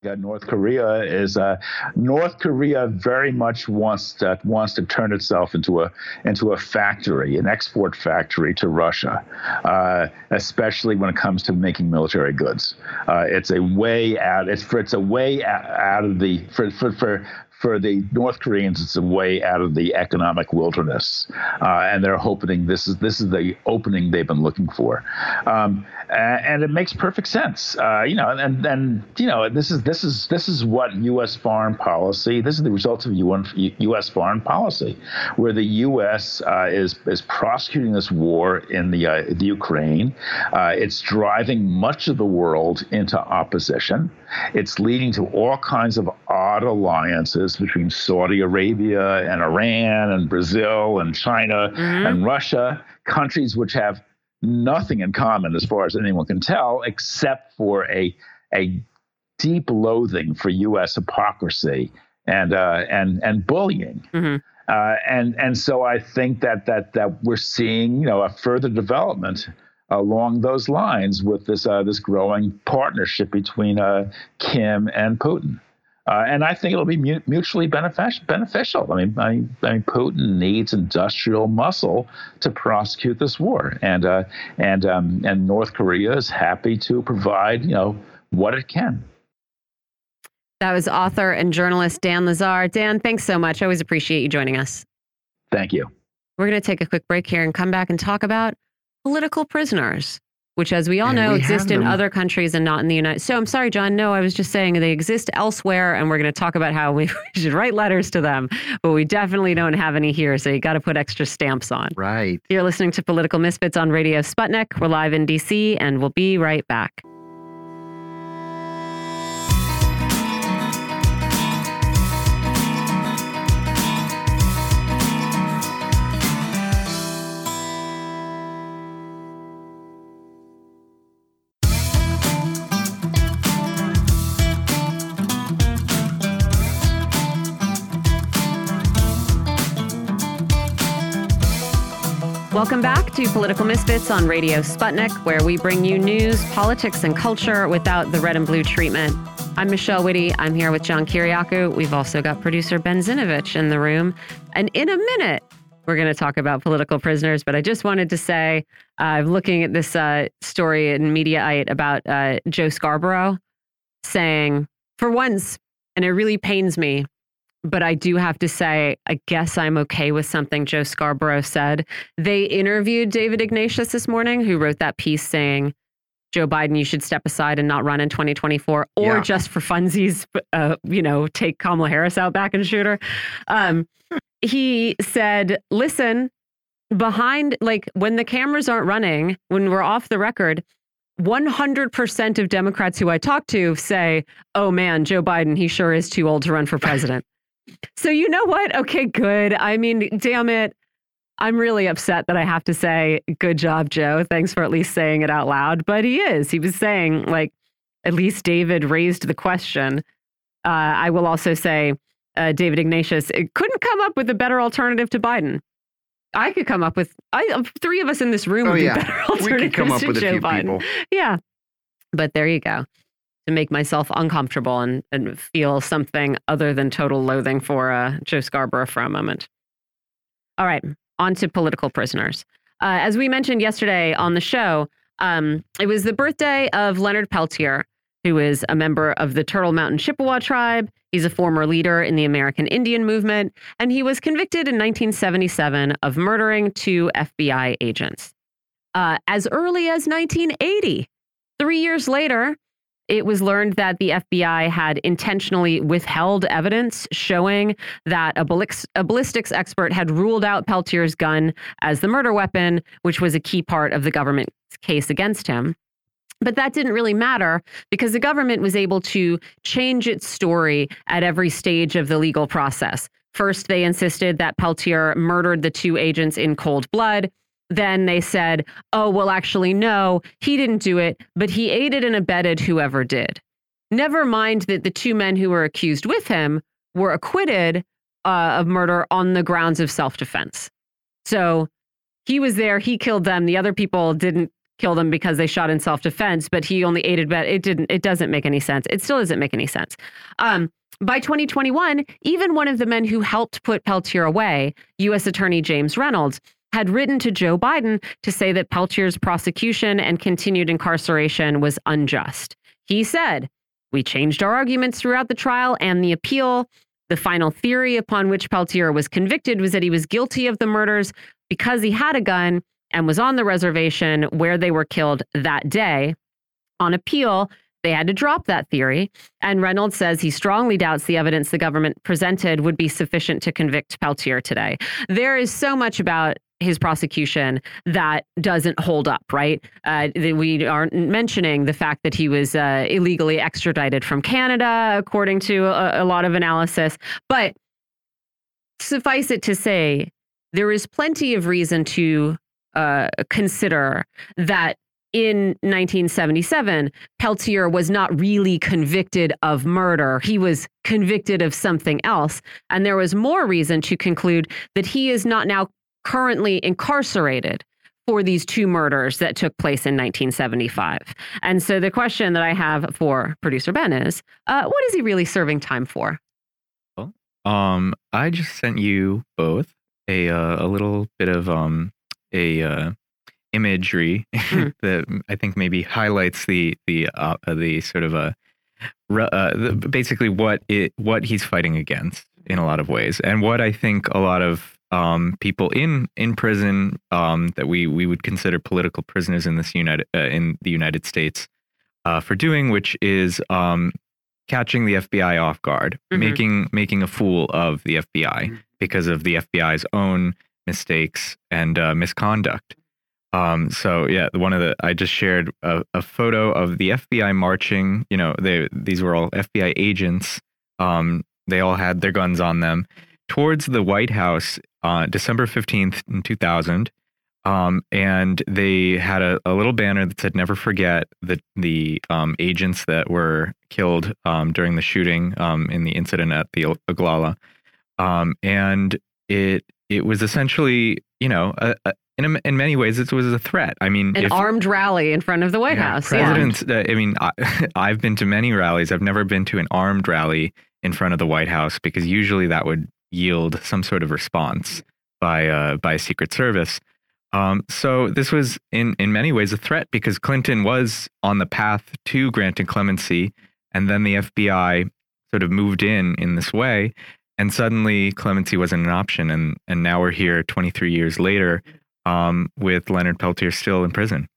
E: North Korea is uh, North Korea very much wants to wants to turn itself into a into a factory, an export factory to Russia, uh, especially when it comes to making military goods. Uh, it's a way out. It's it's a way out of the for for, for for the North Koreans, it's a way out of the economic wilderness, uh, and they're hoping this is this is the opening they've been looking for, um, and it makes perfect sense. Uh, you know, and and you know this is this is this is what U.S. foreign policy. This is the result of U.S. foreign policy, where the U.S. Uh, is is prosecuting this war in the uh, the Ukraine. Uh, it's driving much of the world into opposition. It's leading to all kinds of odd alliances between Saudi Arabia and Iran and Brazil and China mm-hmm. and Russia, countries which have nothing in common as far as anyone can tell, except for a a deep loathing for U.S. hypocrisy and uh, and and bullying. Mm-hmm. Uh, and and so I think that that that we're seeing you know a further development along those lines with this uh, this growing partnership between uh, Kim and Putin. Uh, and I think it'll be mutually beneficial. Beneficial. I mean, I, I, mean, Putin needs industrial muscle to prosecute this war, and uh, and um, and North Korea is happy to provide, you know, what it can.
B: That was author and journalist Dan Lazare. Dan, thanks so much. I always appreciate you joining us.
E: Thank you.
B: We're going to take a quick break here and come back and talk about political prisoners, which, as we all and know, we exist in other countries and not in the United. So I'm sorry, John. No, I was just saying they exist elsewhere, and we're going to talk about how [laughs] we should write letters to them, but we definitely don't have any here. So you got to put extra stamps on.
A: Right.
B: You're listening to Political Misfits on Radio Sputnik. We're live in DC, and we'll be right back. Welcome back to Political Misfits on Radio Sputnik, where we bring you news, politics, and culture without the red and blue treatment. I'm Michelle Witte. I'm here with John Kiriakou. We've also got producer Ben Zinevich in the room. And in a minute, we're going to talk about political prisoners. But I just wanted to say, uh, I'm looking at this uh, story in Mediaite about uh, Joe Scarborough saying, for once, and it really pains me but I do have to say, I guess I'm okay with something Joe Scarborough said. They interviewed David Ignatius this morning, who wrote that piece saying, Joe Biden, you should step aside and not run in 2024, or yeah. just for funsies, uh, you know, take Kamala Harris out back and shoot her. Um, he said, listen, behind, like when the cameras aren't running, when we're off the record, 100% of Democrats who I talk to say, oh man, Joe Biden, he sure is too old to run for president. So, you know what? Okay, good. I mean, damn it. I'm really upset that I have to say, good job, Joe. Thanks for at least saying it out loud. But he is. He was saying, like, at least David raised the question. Uh, I will also say, uh, David Ignatius it couldn't come up with a better alternative to Biden. I could come up with I three of us in this room oh, would yeah. be better alternatives we could come up with Joe a few Biden. People. Yeah, but there you go. To make myself uncomfortable and, and feel something other than total loathing for uh, Joe Scarborough for a moment. All right, on to political prisoners. Uh, as we mentioned yesterday on the show, um, it was the birthday of Leonard Peltier, who is a member of the Turtle Mountain Chippewa tribe. He's a former leader in the American Indian movement, and he was convicted in 1977 of murdering two FBI agents. Uh, as early as 1980, three years later, it was learned that the FBI had intentionally withheld evidence showing that a, a, ballistics expert had ruled out Peltier's gun as the murder weapon, which was a key part of the government's case against him. But that didn't really matter because the government was able to change its story at every stage of the legal process. First, they insisted that Peltier murdered the two agents in cold blood. Then they said, oh, well, actually, no, he didn't do it, but he aided and abetted whoever did. Never mind that the two men who were accused with him were acquitted uh, of murder on the grounds of self defense. So he was there, he killed them. The other people didn't kill them because they shot in self-defense, but he only aided but it didn't it doesn't make any sense. It still doesn't make any sense. Um, by 2021, even one of the men who helped put Peltier away, U.S. Attorney James Reynolds, had written to Joe Biden to say that Peltier's prosecution and continued incarceration was unjust. He said, We changed our arguments throughout the trial and the appeal. The final theory upon which Peltier was convicted was that he was guilty of the murders because he had a gun and was on the reservation where they were killed that day. On appeal, they had to drop that theory. And Reynolds says he strongly doubts the evidence the government presented would be sufficient to convict Peltier today. There is so much about his prosecution that doesn't hold up, right? Uh, we aren't mentioning the fact that he was uh, illegally extradited from Canada, according to a, a lot of analysis. But suffice it to say, there is plenty of reason to uh, consider that in 1977, Peltier was not really convicted of murder. He was convicted of something else. And there was more reason to conclude that he is not now currently incarcerated for these two murders that took place in 1975. And so the question that I have for producer Ben is uh, what is he really serving time for?
F: Well, um, I just sent you both a, uh, a little bit of um, a uh, imagery mm. [laughs] that I think maybe highlights the the uh, the sort of a uh, the, basically what it what he's fighting against in a lot of ways, and what I think a lot of um, people in in prison um, that we we would consider political prisoners in this United uh, in the United States uh, for doing, which is um, catching the FBI off guard, mm -hmm. making making a fool of the FBI mm -hmm. because of the FBI's own mistakes and uh, misconduct. Um, so yeah, one of the I just shared a, a, photo of the FBI marching. You know, they these were all FBI agents. Um, they all had their guns on them towards the White House on December fifteenth in two thousand. Um, and they had a, a, little banner that said "Never forget the the um, agents that were killed um, during the shooting um, in the incident at the Oglala." Um, and it it was essentially, you know, a, a, in, a, in many ways, it was a threat. I mean,
B: an if, armed rally in front of the White yeah, House.
F: Presidents, yeah. uh, I mean, I, [laughs] I've been to many rallies. I've never been to an armed rally in front of the White House because usually that would yield some sort of response by uh, by Secret Service. Um, so this was in in many ways a threat because Clinton was on the path to granting clemency, and then the FBI sort of moved in in this way and suddenly clemency wasn't an option, and and now we're here 23 years later um, with Leonard Peltier still in prison.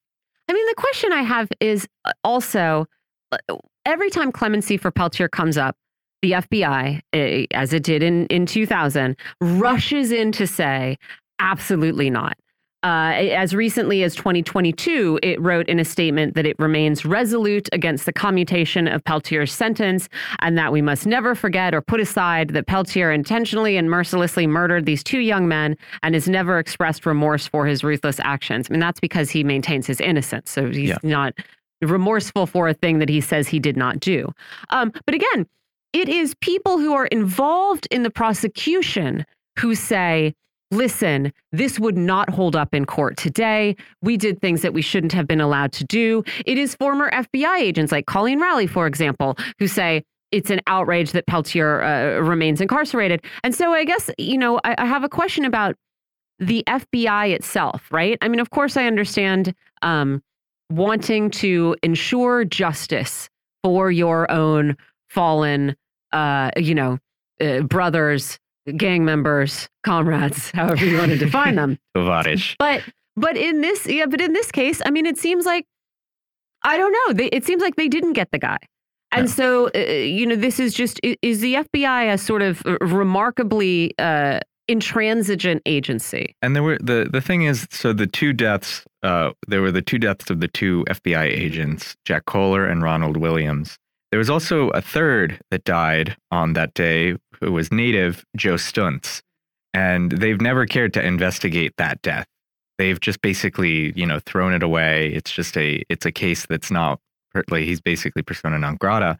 B: I mean, the question I have is uh, also uh, every time clemency for Peltier comes up, the FBI, eh, as it did in, in 2000, rushes in to say, absolutely not. Uh, as recently as 2022, it wrote in a statement that it remains resolute against the commutation of Peltier's sentence and that we must never forget or put aside that Peltier intentionally and mercilessly murdered these two young men and has never expressed remorse for his ruthless actions. I mean, that's because he maintains his innocence. So he's yeah. not remorseful for a thing that he says he did not do. Um, but again, it is people who are involved in the prosecution who say, listen, this would not hold up in court today. We did things that we shouldn't have been allowed to do. It is former FBI agents like Colleen Rowley, for example, who say, it's an outrage that Peltier uh, remains incarcerated. And so I guess, you know, I, I, have a question about the FBI itself, right? I mean, of course, I understand um, wanting to ensure justice for your own fallen, uh, you know, uh, brothers gang members, comrades, [laughs] however you want to define them. [laughs] but but in this yeah, but in this case, I mean, it seems like I don't know. They, it seems like they didn't get the guy. And so, uh, you know, this is just is the FBI a sort of remarkably uh, intransigent agency?
F: And there were the the thing is, so the two deaths, uh, there were the two deaths of the two FBI agents, Jack Coler and Ronald Williams. There was also a third that died on that day who was native, Joe Stuntz. And they've never cared to investigate that death. They've just basically, you know, thrown it away. It's just a it's a case that's not like he's basically persona non grata.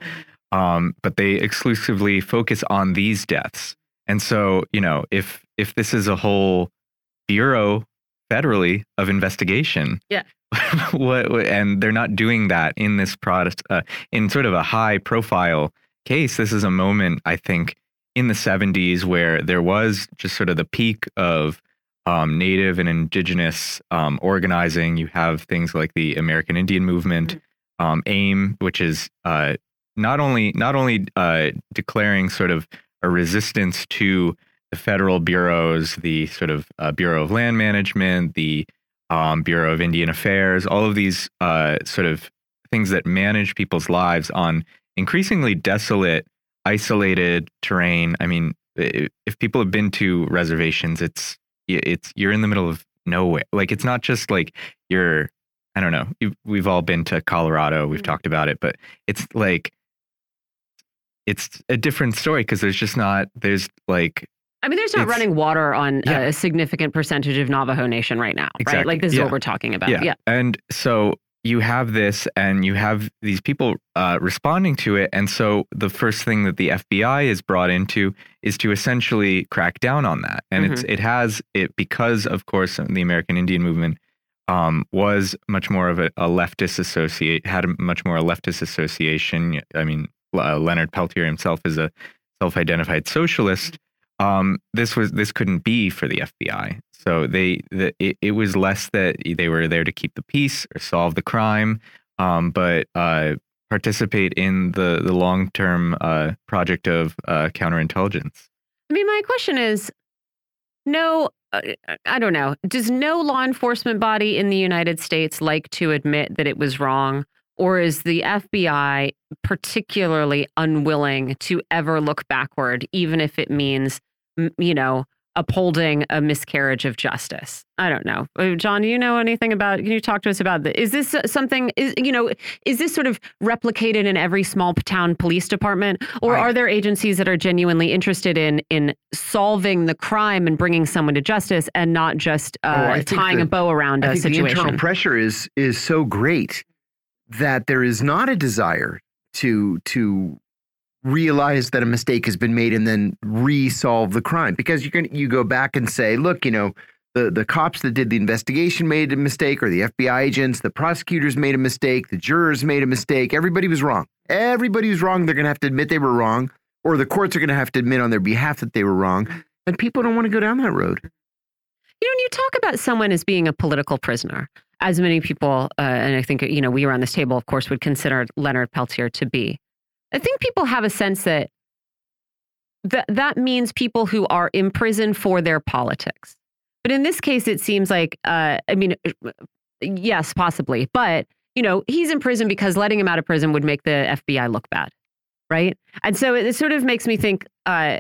F: Um, but they exclusively focus on these deaths. And so, you know, if if this is a whole bureau federally of investigation,
B: yeah, [laughs]
F: what, and they're not doing that in this product uh, in sort of a high profile case this is a moment i think in the 70s where there was just sort of the peak of um, native and indigenous um, organizing you have things like the american indian movement mm-hmm. um, aim which is uh, not only not only uh, declaring sort of a resistance to the federal bureaus the sort of uh, bureau of land management the um, Bureau of Indian Affairs, all of these uh, sort of things that manage people's lives on increasingly desolate, isolated terrain. I mean, if people have been to reservations, it's it's you're in the middle of nowhere. Like it's not just like you're. I don't know. We've all been to Colorado. We've mm-hmm. talked about it, but it's like it's a different story because there's just not there's like
B: I mean, there's not running water on yeah. a significant percentage of Navajo Nation right now, exactly. right? Like this is yeah. what we're talking about. Yeah. yeah.
F: And so you have this and you have these people uh, responding to it. And so the first thing that the FBI is brought into is to essentially crack down on that. And mm -hmm. it's mm-hmm. it has it because, of course, the American Indian movement um, was much more of a, a, leftist associate, had a much more a leftist association. I mean, uh, Leonard Peltier himself is a self-identified socialist um, this was this couldn't be for the FBI. So they the, it, it was less that they were there to keep the peace or solve the crime, um, but uh, participate in the the long term uh, project of uh, counterintelligence.
B: I mean, my question is, no, uh, I don't know. Does no law enforcement body in the United States like to admit that it was wrong? Or is the FBI particularly unwilling to ever look backward, even if it means, you know, upholding a miscarriage of justice. I don't know. Uh, John, do you know anything about can you talk to us about this? Is this something is you know, is this sort of replicated in every small town police department or I, are there agencies that are genuinely interested in in solving the crime and bringing someone to justice and not just uh, oh, tying the, a bow around I a situation?
A: The internal pressure is is so great that there is not a desire to to realize that a mistake has been made and then resolve the crime. Because you can you go back and say look you know the the cops that did the investigation made a mistake or the FBI agents the prosecutors made a mistake the jurors made a mistake. Everybody was wrong. Everybody was wrong. They're going to have to admit they were wrong or the courts are going to have to admit on their behalf that they were wrong. And people don't want to go down that road.
B: You know when you talk about someone as being a political prisoner as many people, uh, and I think, you know, we around this table, of course, would consider Leonard Peltier to be. I think people have a sense that that that means people who are in prison for their politics. But in this case, it seems like, uh, I mean, uh, yes, possibly, but you know, he's in prison because letting him out of prison would make the FBI look bad, right? And so it, sort of makes me think. Uh,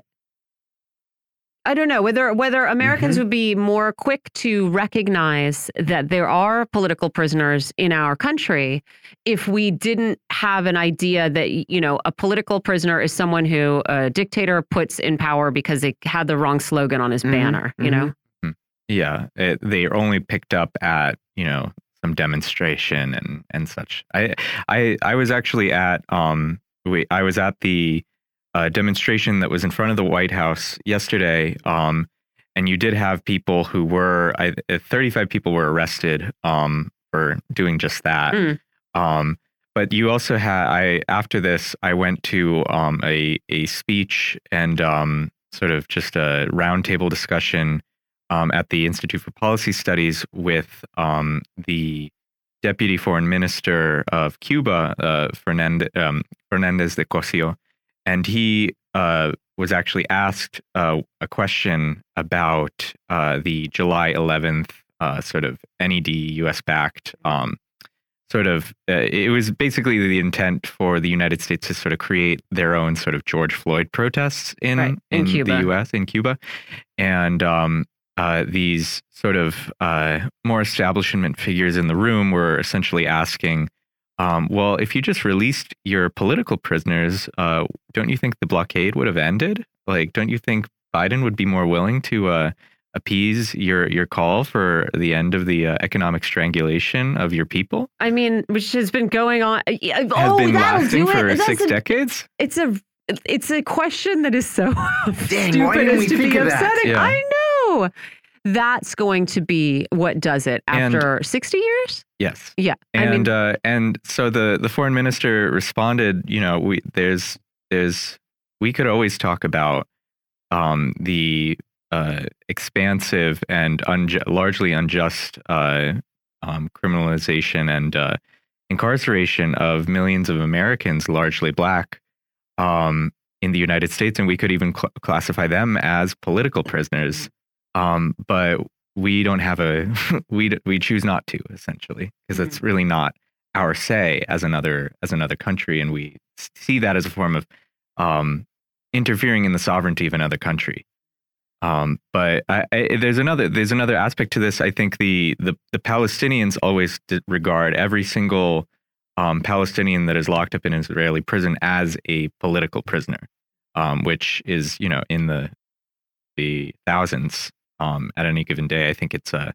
B: I don't know whether whether Americans mm -hmm. would be more quick to recognize that there are political prisoners in our country if we didn't have an idea that you know a political prisoner is someone who a dictator puts in power because they had the wrong slogan on his mm -hmm. banner, you know. Mm -hmm.
F: Yeah, it, they are only picked up at you know some demonstration and and such. I I I was actually at um we I was at the uh, demonstration that was in front of the White House yesterday. Um, and you did have people who were, I, uh, 35 people were arrested um, for doing just that. Mm. Um, but you also had, I after this, I went to um, a a speech and um, sort of just a roundtable discussion um, at the Institute for Policy Studies with um, the deputy foreign minister of Cuba, uh, Fernand, um, Fernandez de Cossío, and he uh, was actually asked uh, a question about uh, the July 11th uh, sort of NED US backed um, sort of uh, it was basically the intent for the United States to sort of create their own sort of George Floyd protests in right. in, in the US in Cuba and um, uh, these sort of more establishment figures in the room were essentially asking um, well, if you just released your political prisoners, uh, don't you think the blockade would have ended? Like, don't you think Biden would be more willing to uh, appease your your call for the end of the uh, economic strangulation of your people?
B: I mean, which has been going on. Uh,
F: has oh, been lasting for six a, decades.
B: It's a it's a question that is so [laughs] Dang, stupid as to be upsetting. Yeah. I know that's going to be what does it after and, 60 years?
F: Yes.
B: Yeah.
F: And I mean, uh, and so the the foreign minister responded, you know, we there's there's we could always talk about um, the uh, expansive and unju largely unjust uh, um, criminalization and uh, incarceration of millions of Americans, largely black, um, in the United States, and we could even cl classify them as political prisoners. Um, but we don't have a [laughs] we we choose not to essentially because mm-hmm. it's really not our say as another as another country, and we see that as a form of um, interfering in the sovereignty of another country. Um, but I, I, there's another there's another aspect to this. I think the the, the Palestinians always regard every single um, Palestinian that is locked up in Israeli prison as a political prisoner, um, which is you know in the the thousands um, at any given day. I think it's a,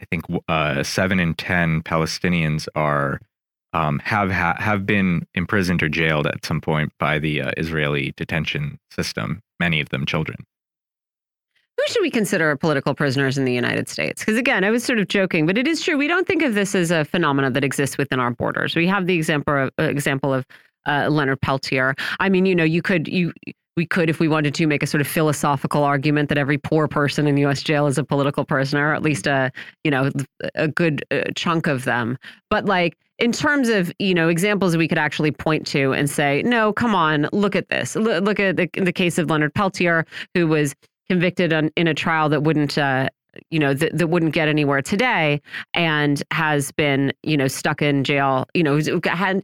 F: I think uh, seven in ten Palestinians are um, have ha have been imprisoned or jailed at some point by the uh, Israeli detention system. Many of them children.
B: Who should we consider political prisoners in the United States? Because again, I was sort of joking, but it is true. We don't think of this as a phenomenon that exists within our borders. We have the example of, uh, example of uh, Leonard Peltier. I mean, you know, you could you we could, if we wanted to, make a sort of philosophical argument that every poor person in U.S. jail is a political prisoner, or at least a you know a good uh, chunk of them. But like in terms of you know examples we could actually point to and say, no, come on, look at this. Look, look at the, the case of Leonard Peltier, who was convicted on, in a trial that wouldn't. Uh, you know that, that wouldn't get anywhere today and has been you know stuck in jail you know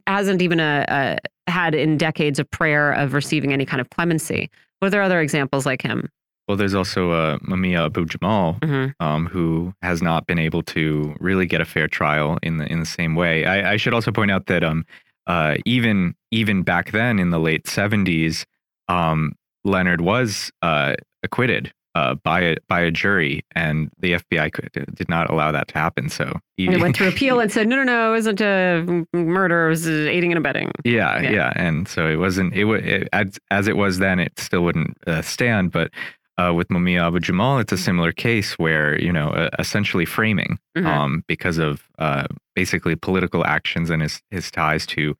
B: hasn't even a, a had in decades of prayer of receiving any kind of clemency. Were there other examples like him?
F: Well, there's also uh, Mumia Abu Jamal, mm -hmm. um, who has not been able to really get a fair trial in the in the same way. I, I should also point out that um, uh, even even back then in the late 70s, um, Leonard was uh, acquitted uh, by a by a jury, and the FBI could, did not allow that to happen. So
B: he went [laughs] through appeal and said, "No, no, no, it wasn't a murder. It was aiding and abetting."
F: Yeah, yeah, yeah. and so it wasn't. It was as, as it was then. It still wouldn't uh, stand. But uh, with Mumia Abu Jamal, it's a similar case where you know uh, essentially framing mm -hmm. um, because of uh, basically political actions and his his ties to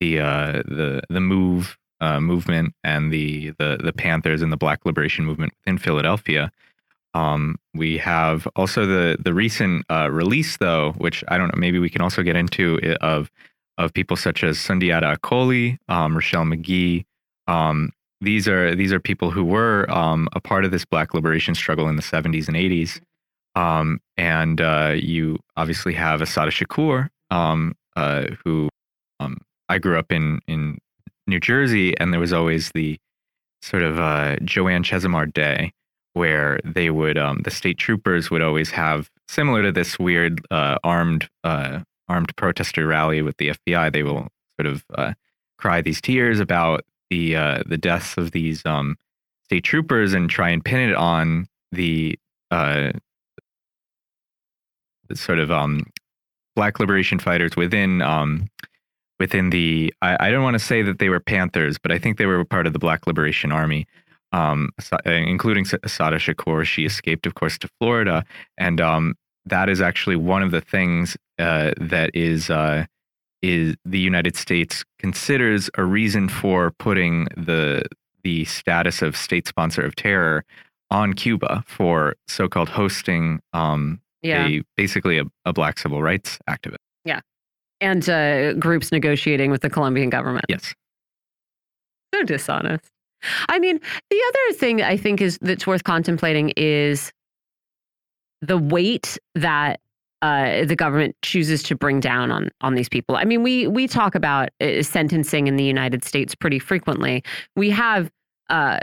F: the uh, the the move uh, movement and the, the the Panthers and the Black Liberation Movement within Philadelphia. Um, we have also the the recent uh, release, though, which I don't know. Maybe we can also get into of of people such as Sundiata Acoli, um, Ruchell Magee, um, these are these are people who were um, a part of this Black liberation struggle in the 70s and 80s. Um, and uh, you obviously have Assata Shakur, um, uh, who I grew up in in New Jersey, and there was always the sort of uh, Joanne Chesimard Day, where they would um, the state troopers would always have similar to this weird uh, armed uh, armed protester rally with the FBI. They will sort of uh, cry these tears about the uh, the deaths of these um, state troopers and try and pin it on the, uh, sort of um, black liberation fighters within um, within the I, I don't want to say that they were Panthers, but I think they were part of the Black Liberation Army, um, uh, including Assata Shakur. She escaped, of course, to Florida, and um, that is actually one of the things uh, that is uh, is the United States considers a reason for putting the the status of state sponsor of terror on Cuba for so-called hosting um, yeah. a basically a, a black civil rights activist.
B: And uh, groups negotiating with the Colombian government.
F: Yes,
B: so dishonest. I mean, the other thing I think is that's worth contemplating is the weight that uh, the government chooses to bring down on on these people. I mean, we we talk about uh, sentencing in the United States pretty frequently. We have uh,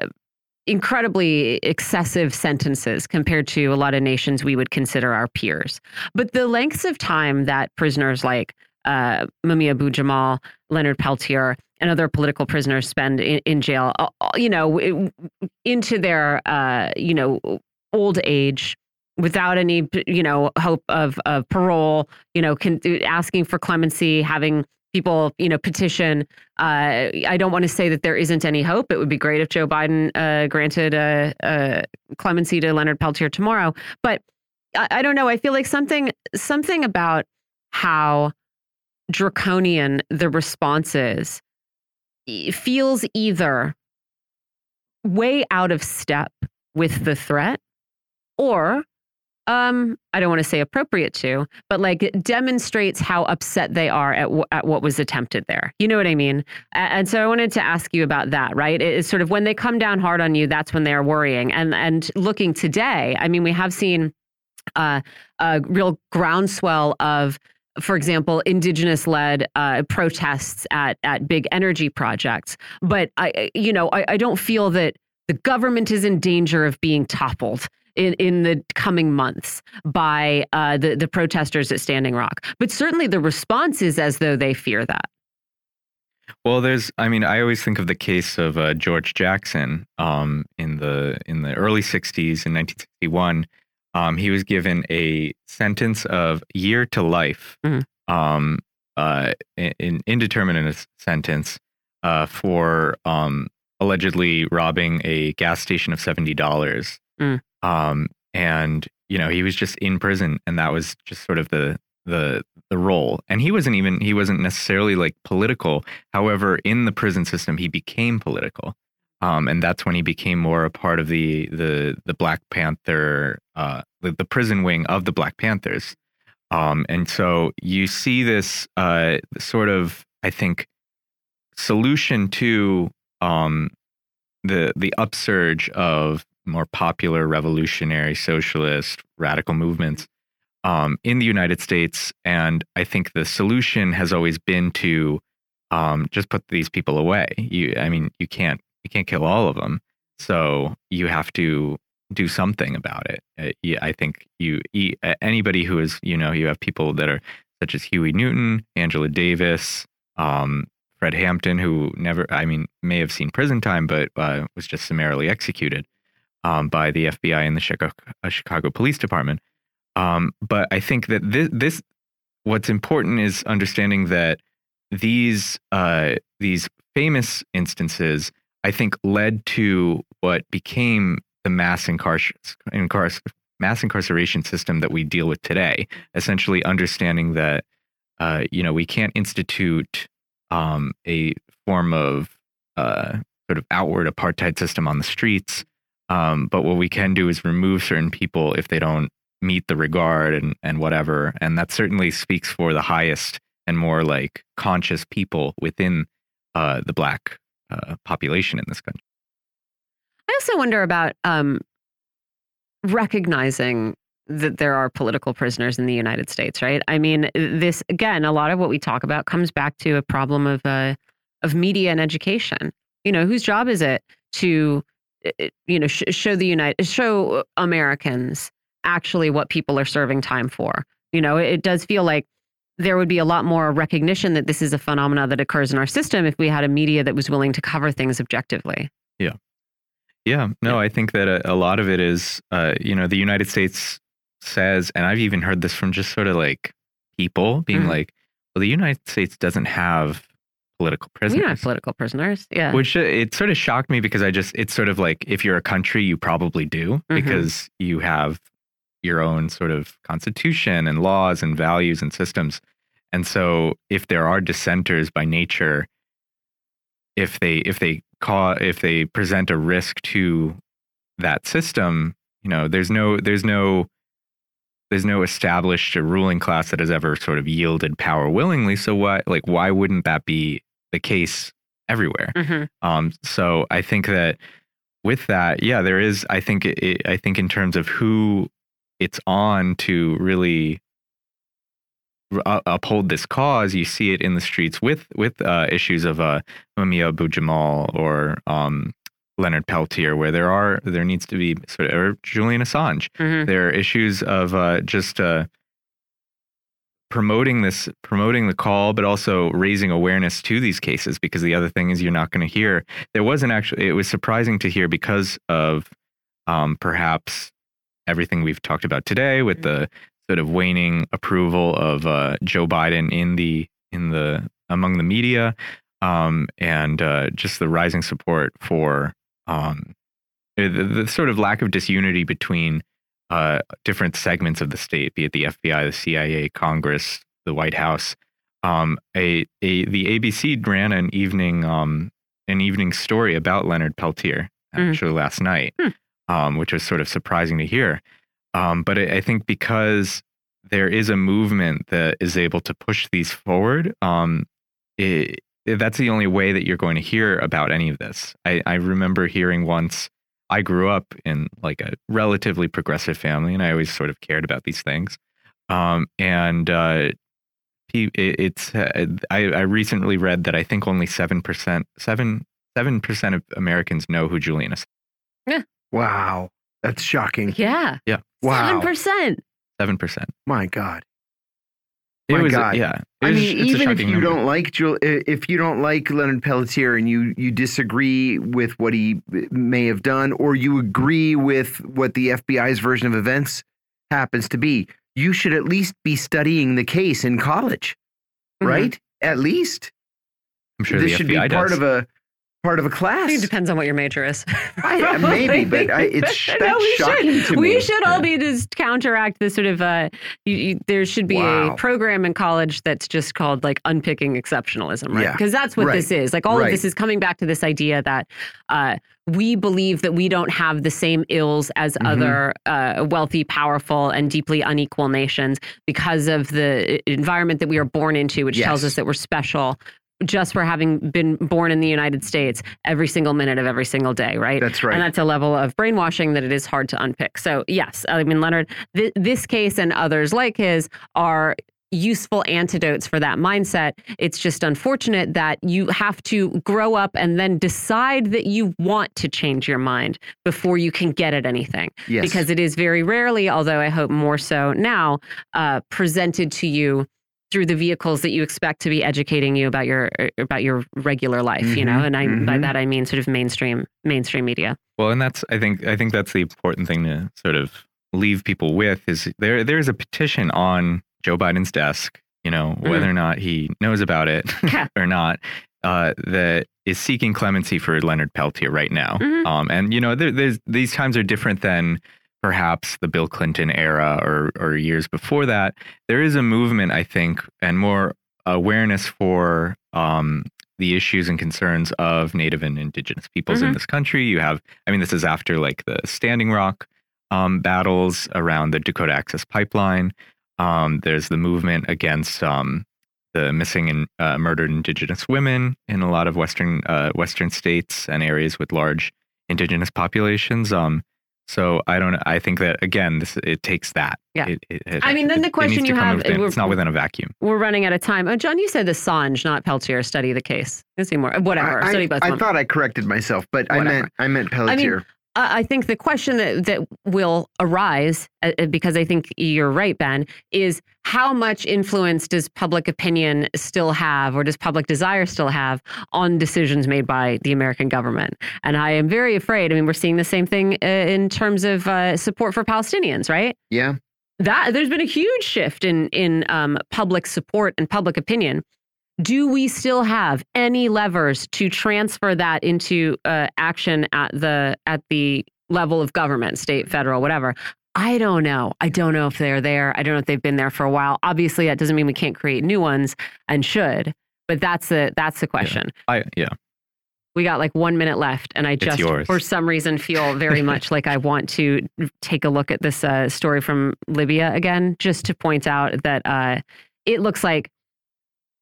B: incredibly excessive sentences compared to a lot of nations we would consider our peers. But the lengths of time that prisoners like uh, Mumia Abu Jamal, Leonard Peltier, and other political prisoners spend in, in jail, uh, uh, you know, into their, uh, you know, old age without any, you know, hope of, of parole, you know, can, asking for clemency, having people, you know, petition. Uh, I don't want to say that there isn't any hope. It would be great if Joe Biden uh, granted a, a, clemency to Leonard Peltier tomorrow. But I, I don't know. I feel like something something about how draconian the response is feels either way out of step with the threat or um i don't want to say appropriate to but like demonstrates how upset they are at, at what was attempted there. You know what i mean? And so i wanted to ask you about that right? It's sort of when they come down hard on you that's when they're worrying. And and looking today i mean we have seen uh, a real groundswell of for example, indigenous led uh, protests at at big energy projects. But I, you know, I, I don't feel that the government is in danger of being toppled in, in the coming months by uh, the, the protesters at Standing Rock. But certainly the response is as though they fear that.
F: Well, there's, I mean, I always think of the case of uh, George Jackson um, in the in the early '60s in 1961. Um, he was given a sentence of year to life, mm -hmm. um, uh, in indeterminate sentence uh, for um, allegedly robbing a gas station of seventy dollars. Mm. Um, and you know, he was just in prison, and that was just sort of the the the role. And he wasn't even he wasn't necessarily like political. However, in the prison system, he became political. Um, and that's when he became more a part of the the the Black Panther, uh, the, the prison wing of the Black Panthers. Um, and so you see this uh, sort of, I think, solution to um, the the upsurge of more popular revolutionary socialist radical movements um, in the United States. And I think the solution has always been to um, just put these people away. You, I mean, you can't you can't kill all of them, so you have to do something about it. Uh, I think you anybody who is you know you have people that are such as Huey Newton, Angela Davis, um, Fred Hampton, who never, I mean, may have seen prison time, but uh, was just summarily executed um, by the FBI and the Chicago, uh, Chicago Police Department. Um, but I think that this, this, what's important is understanding that these uh, these famous instances, I think, led to what became the mass mass incarceration system that we deal with today. Essentially, understanding that uh, you know we can't institute um, a form of uh, sort of outward apartheid system on the streets um, but what we can do is remove certain people if they don't meet the regard and, and whatever. And that certainly speaks for the highest and more like conscious people within uh, the black uh, population in this country.
B: I also wonder about um, recognizing that there are political prisoners in the United States, right? I mean, this again, a lot of what we talk about comes back to a problem of uh, of media and education. You know, whose job is it to, you know, sh show the United, show Americans actually what people are serving time for? You know, it does feel like there would be a lot more recognition that this is a phenomena that occurs in our system if we had a media that was willing to cover things objectively.
F: Yeah. Yeah, no, I think that a, a lot of it is, uh, you know, the United States says, and I've even heard this from just sort of like people being mm. like, well, the United States doesn't have political prisoners.
B: We have political prisoners. Yeah.
F: Which uh, it sort of shocked me because I just, it's sort of like if you're a country, you probably do mm -hmm. because you have your own sort of constitution and laws and values and systems. And so if there are dissenters by nature, if they if they call if they present a risk to that system, you know, there's no there's no there's no established ruling class that has ever sort of yielded power willingly. So why like why wouldn't that be the case everywhere? Mm -hmm. Um, so I think that with that, yeah, there is. I think it, I think in terms of who it's on to really uphold this cause, you see it in the streets with with uh, issues of uh, Mumia Abu Jamal or um, Leonard Peltier, where there are there needs to be sort of or Julian Assange. Mm -hmm. There are issues of uh, just uh, promoting this, promoting the call, but also raising awareness to these cases. Because the other thing is, you're not going to hear. There wasn't actually. It was surprising to hear because of um, perhaps everything we've talked about today with mm-hmm. the sort of waning approval of uh, Joe Biden in the in the among the media, um, and uh, just the rising support for um, the, the, sort of lack of disunity between uh, different segments of the state, be it the FBI, the CIA, Congress, the White House. Um, a, a the ABC ran an evening um, an evening story about Leonard Peltier mm. actually mm. last night, mm. Um, which was sort of surprising to hear. Um, but I, I, think because there is a movement that is able to push these forward, um, it, that's the only way that you're going to hear about any of this. I, I remember hearing once, I grew up in like a relatively progressive family, and I always sort of cared about these things. Um, and uh, it's uh, I, I recently read that I think only seven percent seven seven percent of Americans know who Julian is.
A: Yeah. Wow, that's shocking.
B: Yeah.
F: Yeah.
B: Wow. Seven percent.
F: Seven percent.
A: My God.
F: It My was, God. Yeah.
A: I mean, even if you number. don't like Jul if you don't like Leonard Peltier and you you disagree with what he may have done, or you agree with what the FBI's version of events happens to be, you should at least be studying the case in college, mm -hmm. right? At least.
F: I'm sure this should FBI
A: be part
F: does.
A: of a part of a class.
B: It depends on what your major is.
A: I, maybe, but I, it's [laughs] no, we shocking
B: should. we should all be just counteract this sort of. Uh, you, you, there should be wow. a program in college that's just called like unpicking exceptionalism, right? Because yeah. that's what right. this is. Like all right. of this is coming back to this idea that. Uh, we believe that we don't have the same ills as mm -hmm. other uh, wealthy, powerful, and deeply unequal nations because of the environment that we are born into, which yes. tells us that we're special just for having been born in the United States every single minute of every single day, right?
A: That's right.
B: And that's a level of brainwashing that it is hard to unpick. So, yes, I mean, Leonard, th this case and others like his are useful antidotes for that mindset. It's just unfortunate that you have to grow up and then decide that you want to change your mind before you can get at anything. Yes. Because it is very rarely, although I hope more so now, uh, presented to you through the vehicles that you expect to be educating you about your er, about your regular life mm -hmm, you know mm-hmm, and i mm -hmm. by mm-hmm. that i mean sort of mainstream mainstream media
F: well and that's i think i think that's the important thing to sort of leave people with is there there's a petition on joe biden's desk you know mm -hmm. whether or not he knows about it [laughs] or not uh, that is seeking clemency for leonard peltier right now mm-hmm. um, and you know there, there's these times are different than perhaps the Bill Clinton era or, or years before that, there is a movement, I think, and more awareness for um, the issues and concerns of Native and Indigenous peoples mm -hmm. in mm-hmm. this country. You have, I mean, this is after like the Standing Rock um, battles around the Dakota Access Pipeline. Um, there's the movement against um, the missing and uh, murdered Indigenous women in a lot of Western uh, Western states and areas with large indigenous populations. So I don't. I think that again, this it takes that.
B: Yeah.
F: It, it,
B: I mean, then the question you have,
F: within, uh, it's not within a vacuum.
B: We're running out of time. Oh, John, you said the Assange, not Peltier, study the case. Let's see more. Whatever.
A: I,
B: study both.
A: I, I thought I corrected myself, but
B: Whatever.
A: I meant I meant Peltier.
B: I mean, I think the question that, that will arise, uh, because I think you're right, Ben, is how much influence does public opinion still have, or does public desire still have on decisions made by the American government? And I am very afraid. I mean, we're seeing the same thing uh, in terms of uh, support for Palestinians, right?
A: Yeah.
B: That there's been a huge shift in in um, public support and public opinion do we still have any levers to transfer that into uh, action at the at the level of government state federal whatever? I don't know. I don't know if they're there. I don't know if they've been there for a while. Obviously that doesn't mean we can't create new ones and should but that's the that's the question.
F: Yeah. i yeah.
B: We got like one minute left and i just for some reason feel very [laughs] much like i want to take a look at this uh, story from libya again just to point out that uh, it looks like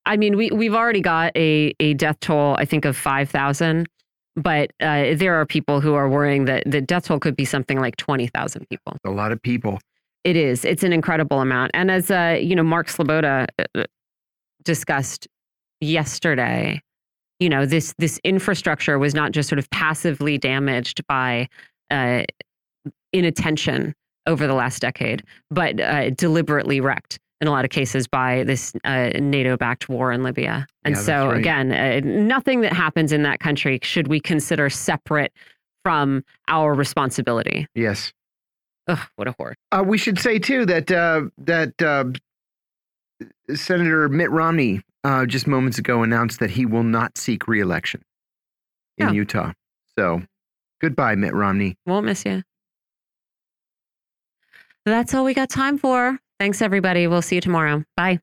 B: I mean, we we've already got a a death toll, I think, of five thousand, but uh, there are people who are worrying that the death toll could be something like twenty thousand people.
A: A lot of people.
B: It is. It's an incredible amount. And as uh, you know, Mark Sleboda uh, discussed yesterday, you know, this this infrastructure was not just sort of passively damaged by uh, inattention over the last decade, but uh, deliberately wrecked in a lot of cases by this uh, NATO backed war in Libya. And
A: yeah,
B: so,
A: right.
B: again, uh, nothing that happens in that country should we consider separate from our responsibility.
A: Yes.
B: Ugh, what a horror.
A: Uh, we should say, too, that uh, that uh, Senator Mitt Romney uh, just moments ago announced that he will not seek reelection in
B: Yeah.
A: Utah. So goodbye, Mitt Romney.
B: Won't miss you. That's all we got time for. Thanks, everybody. We'll see you tomorrow. Bye.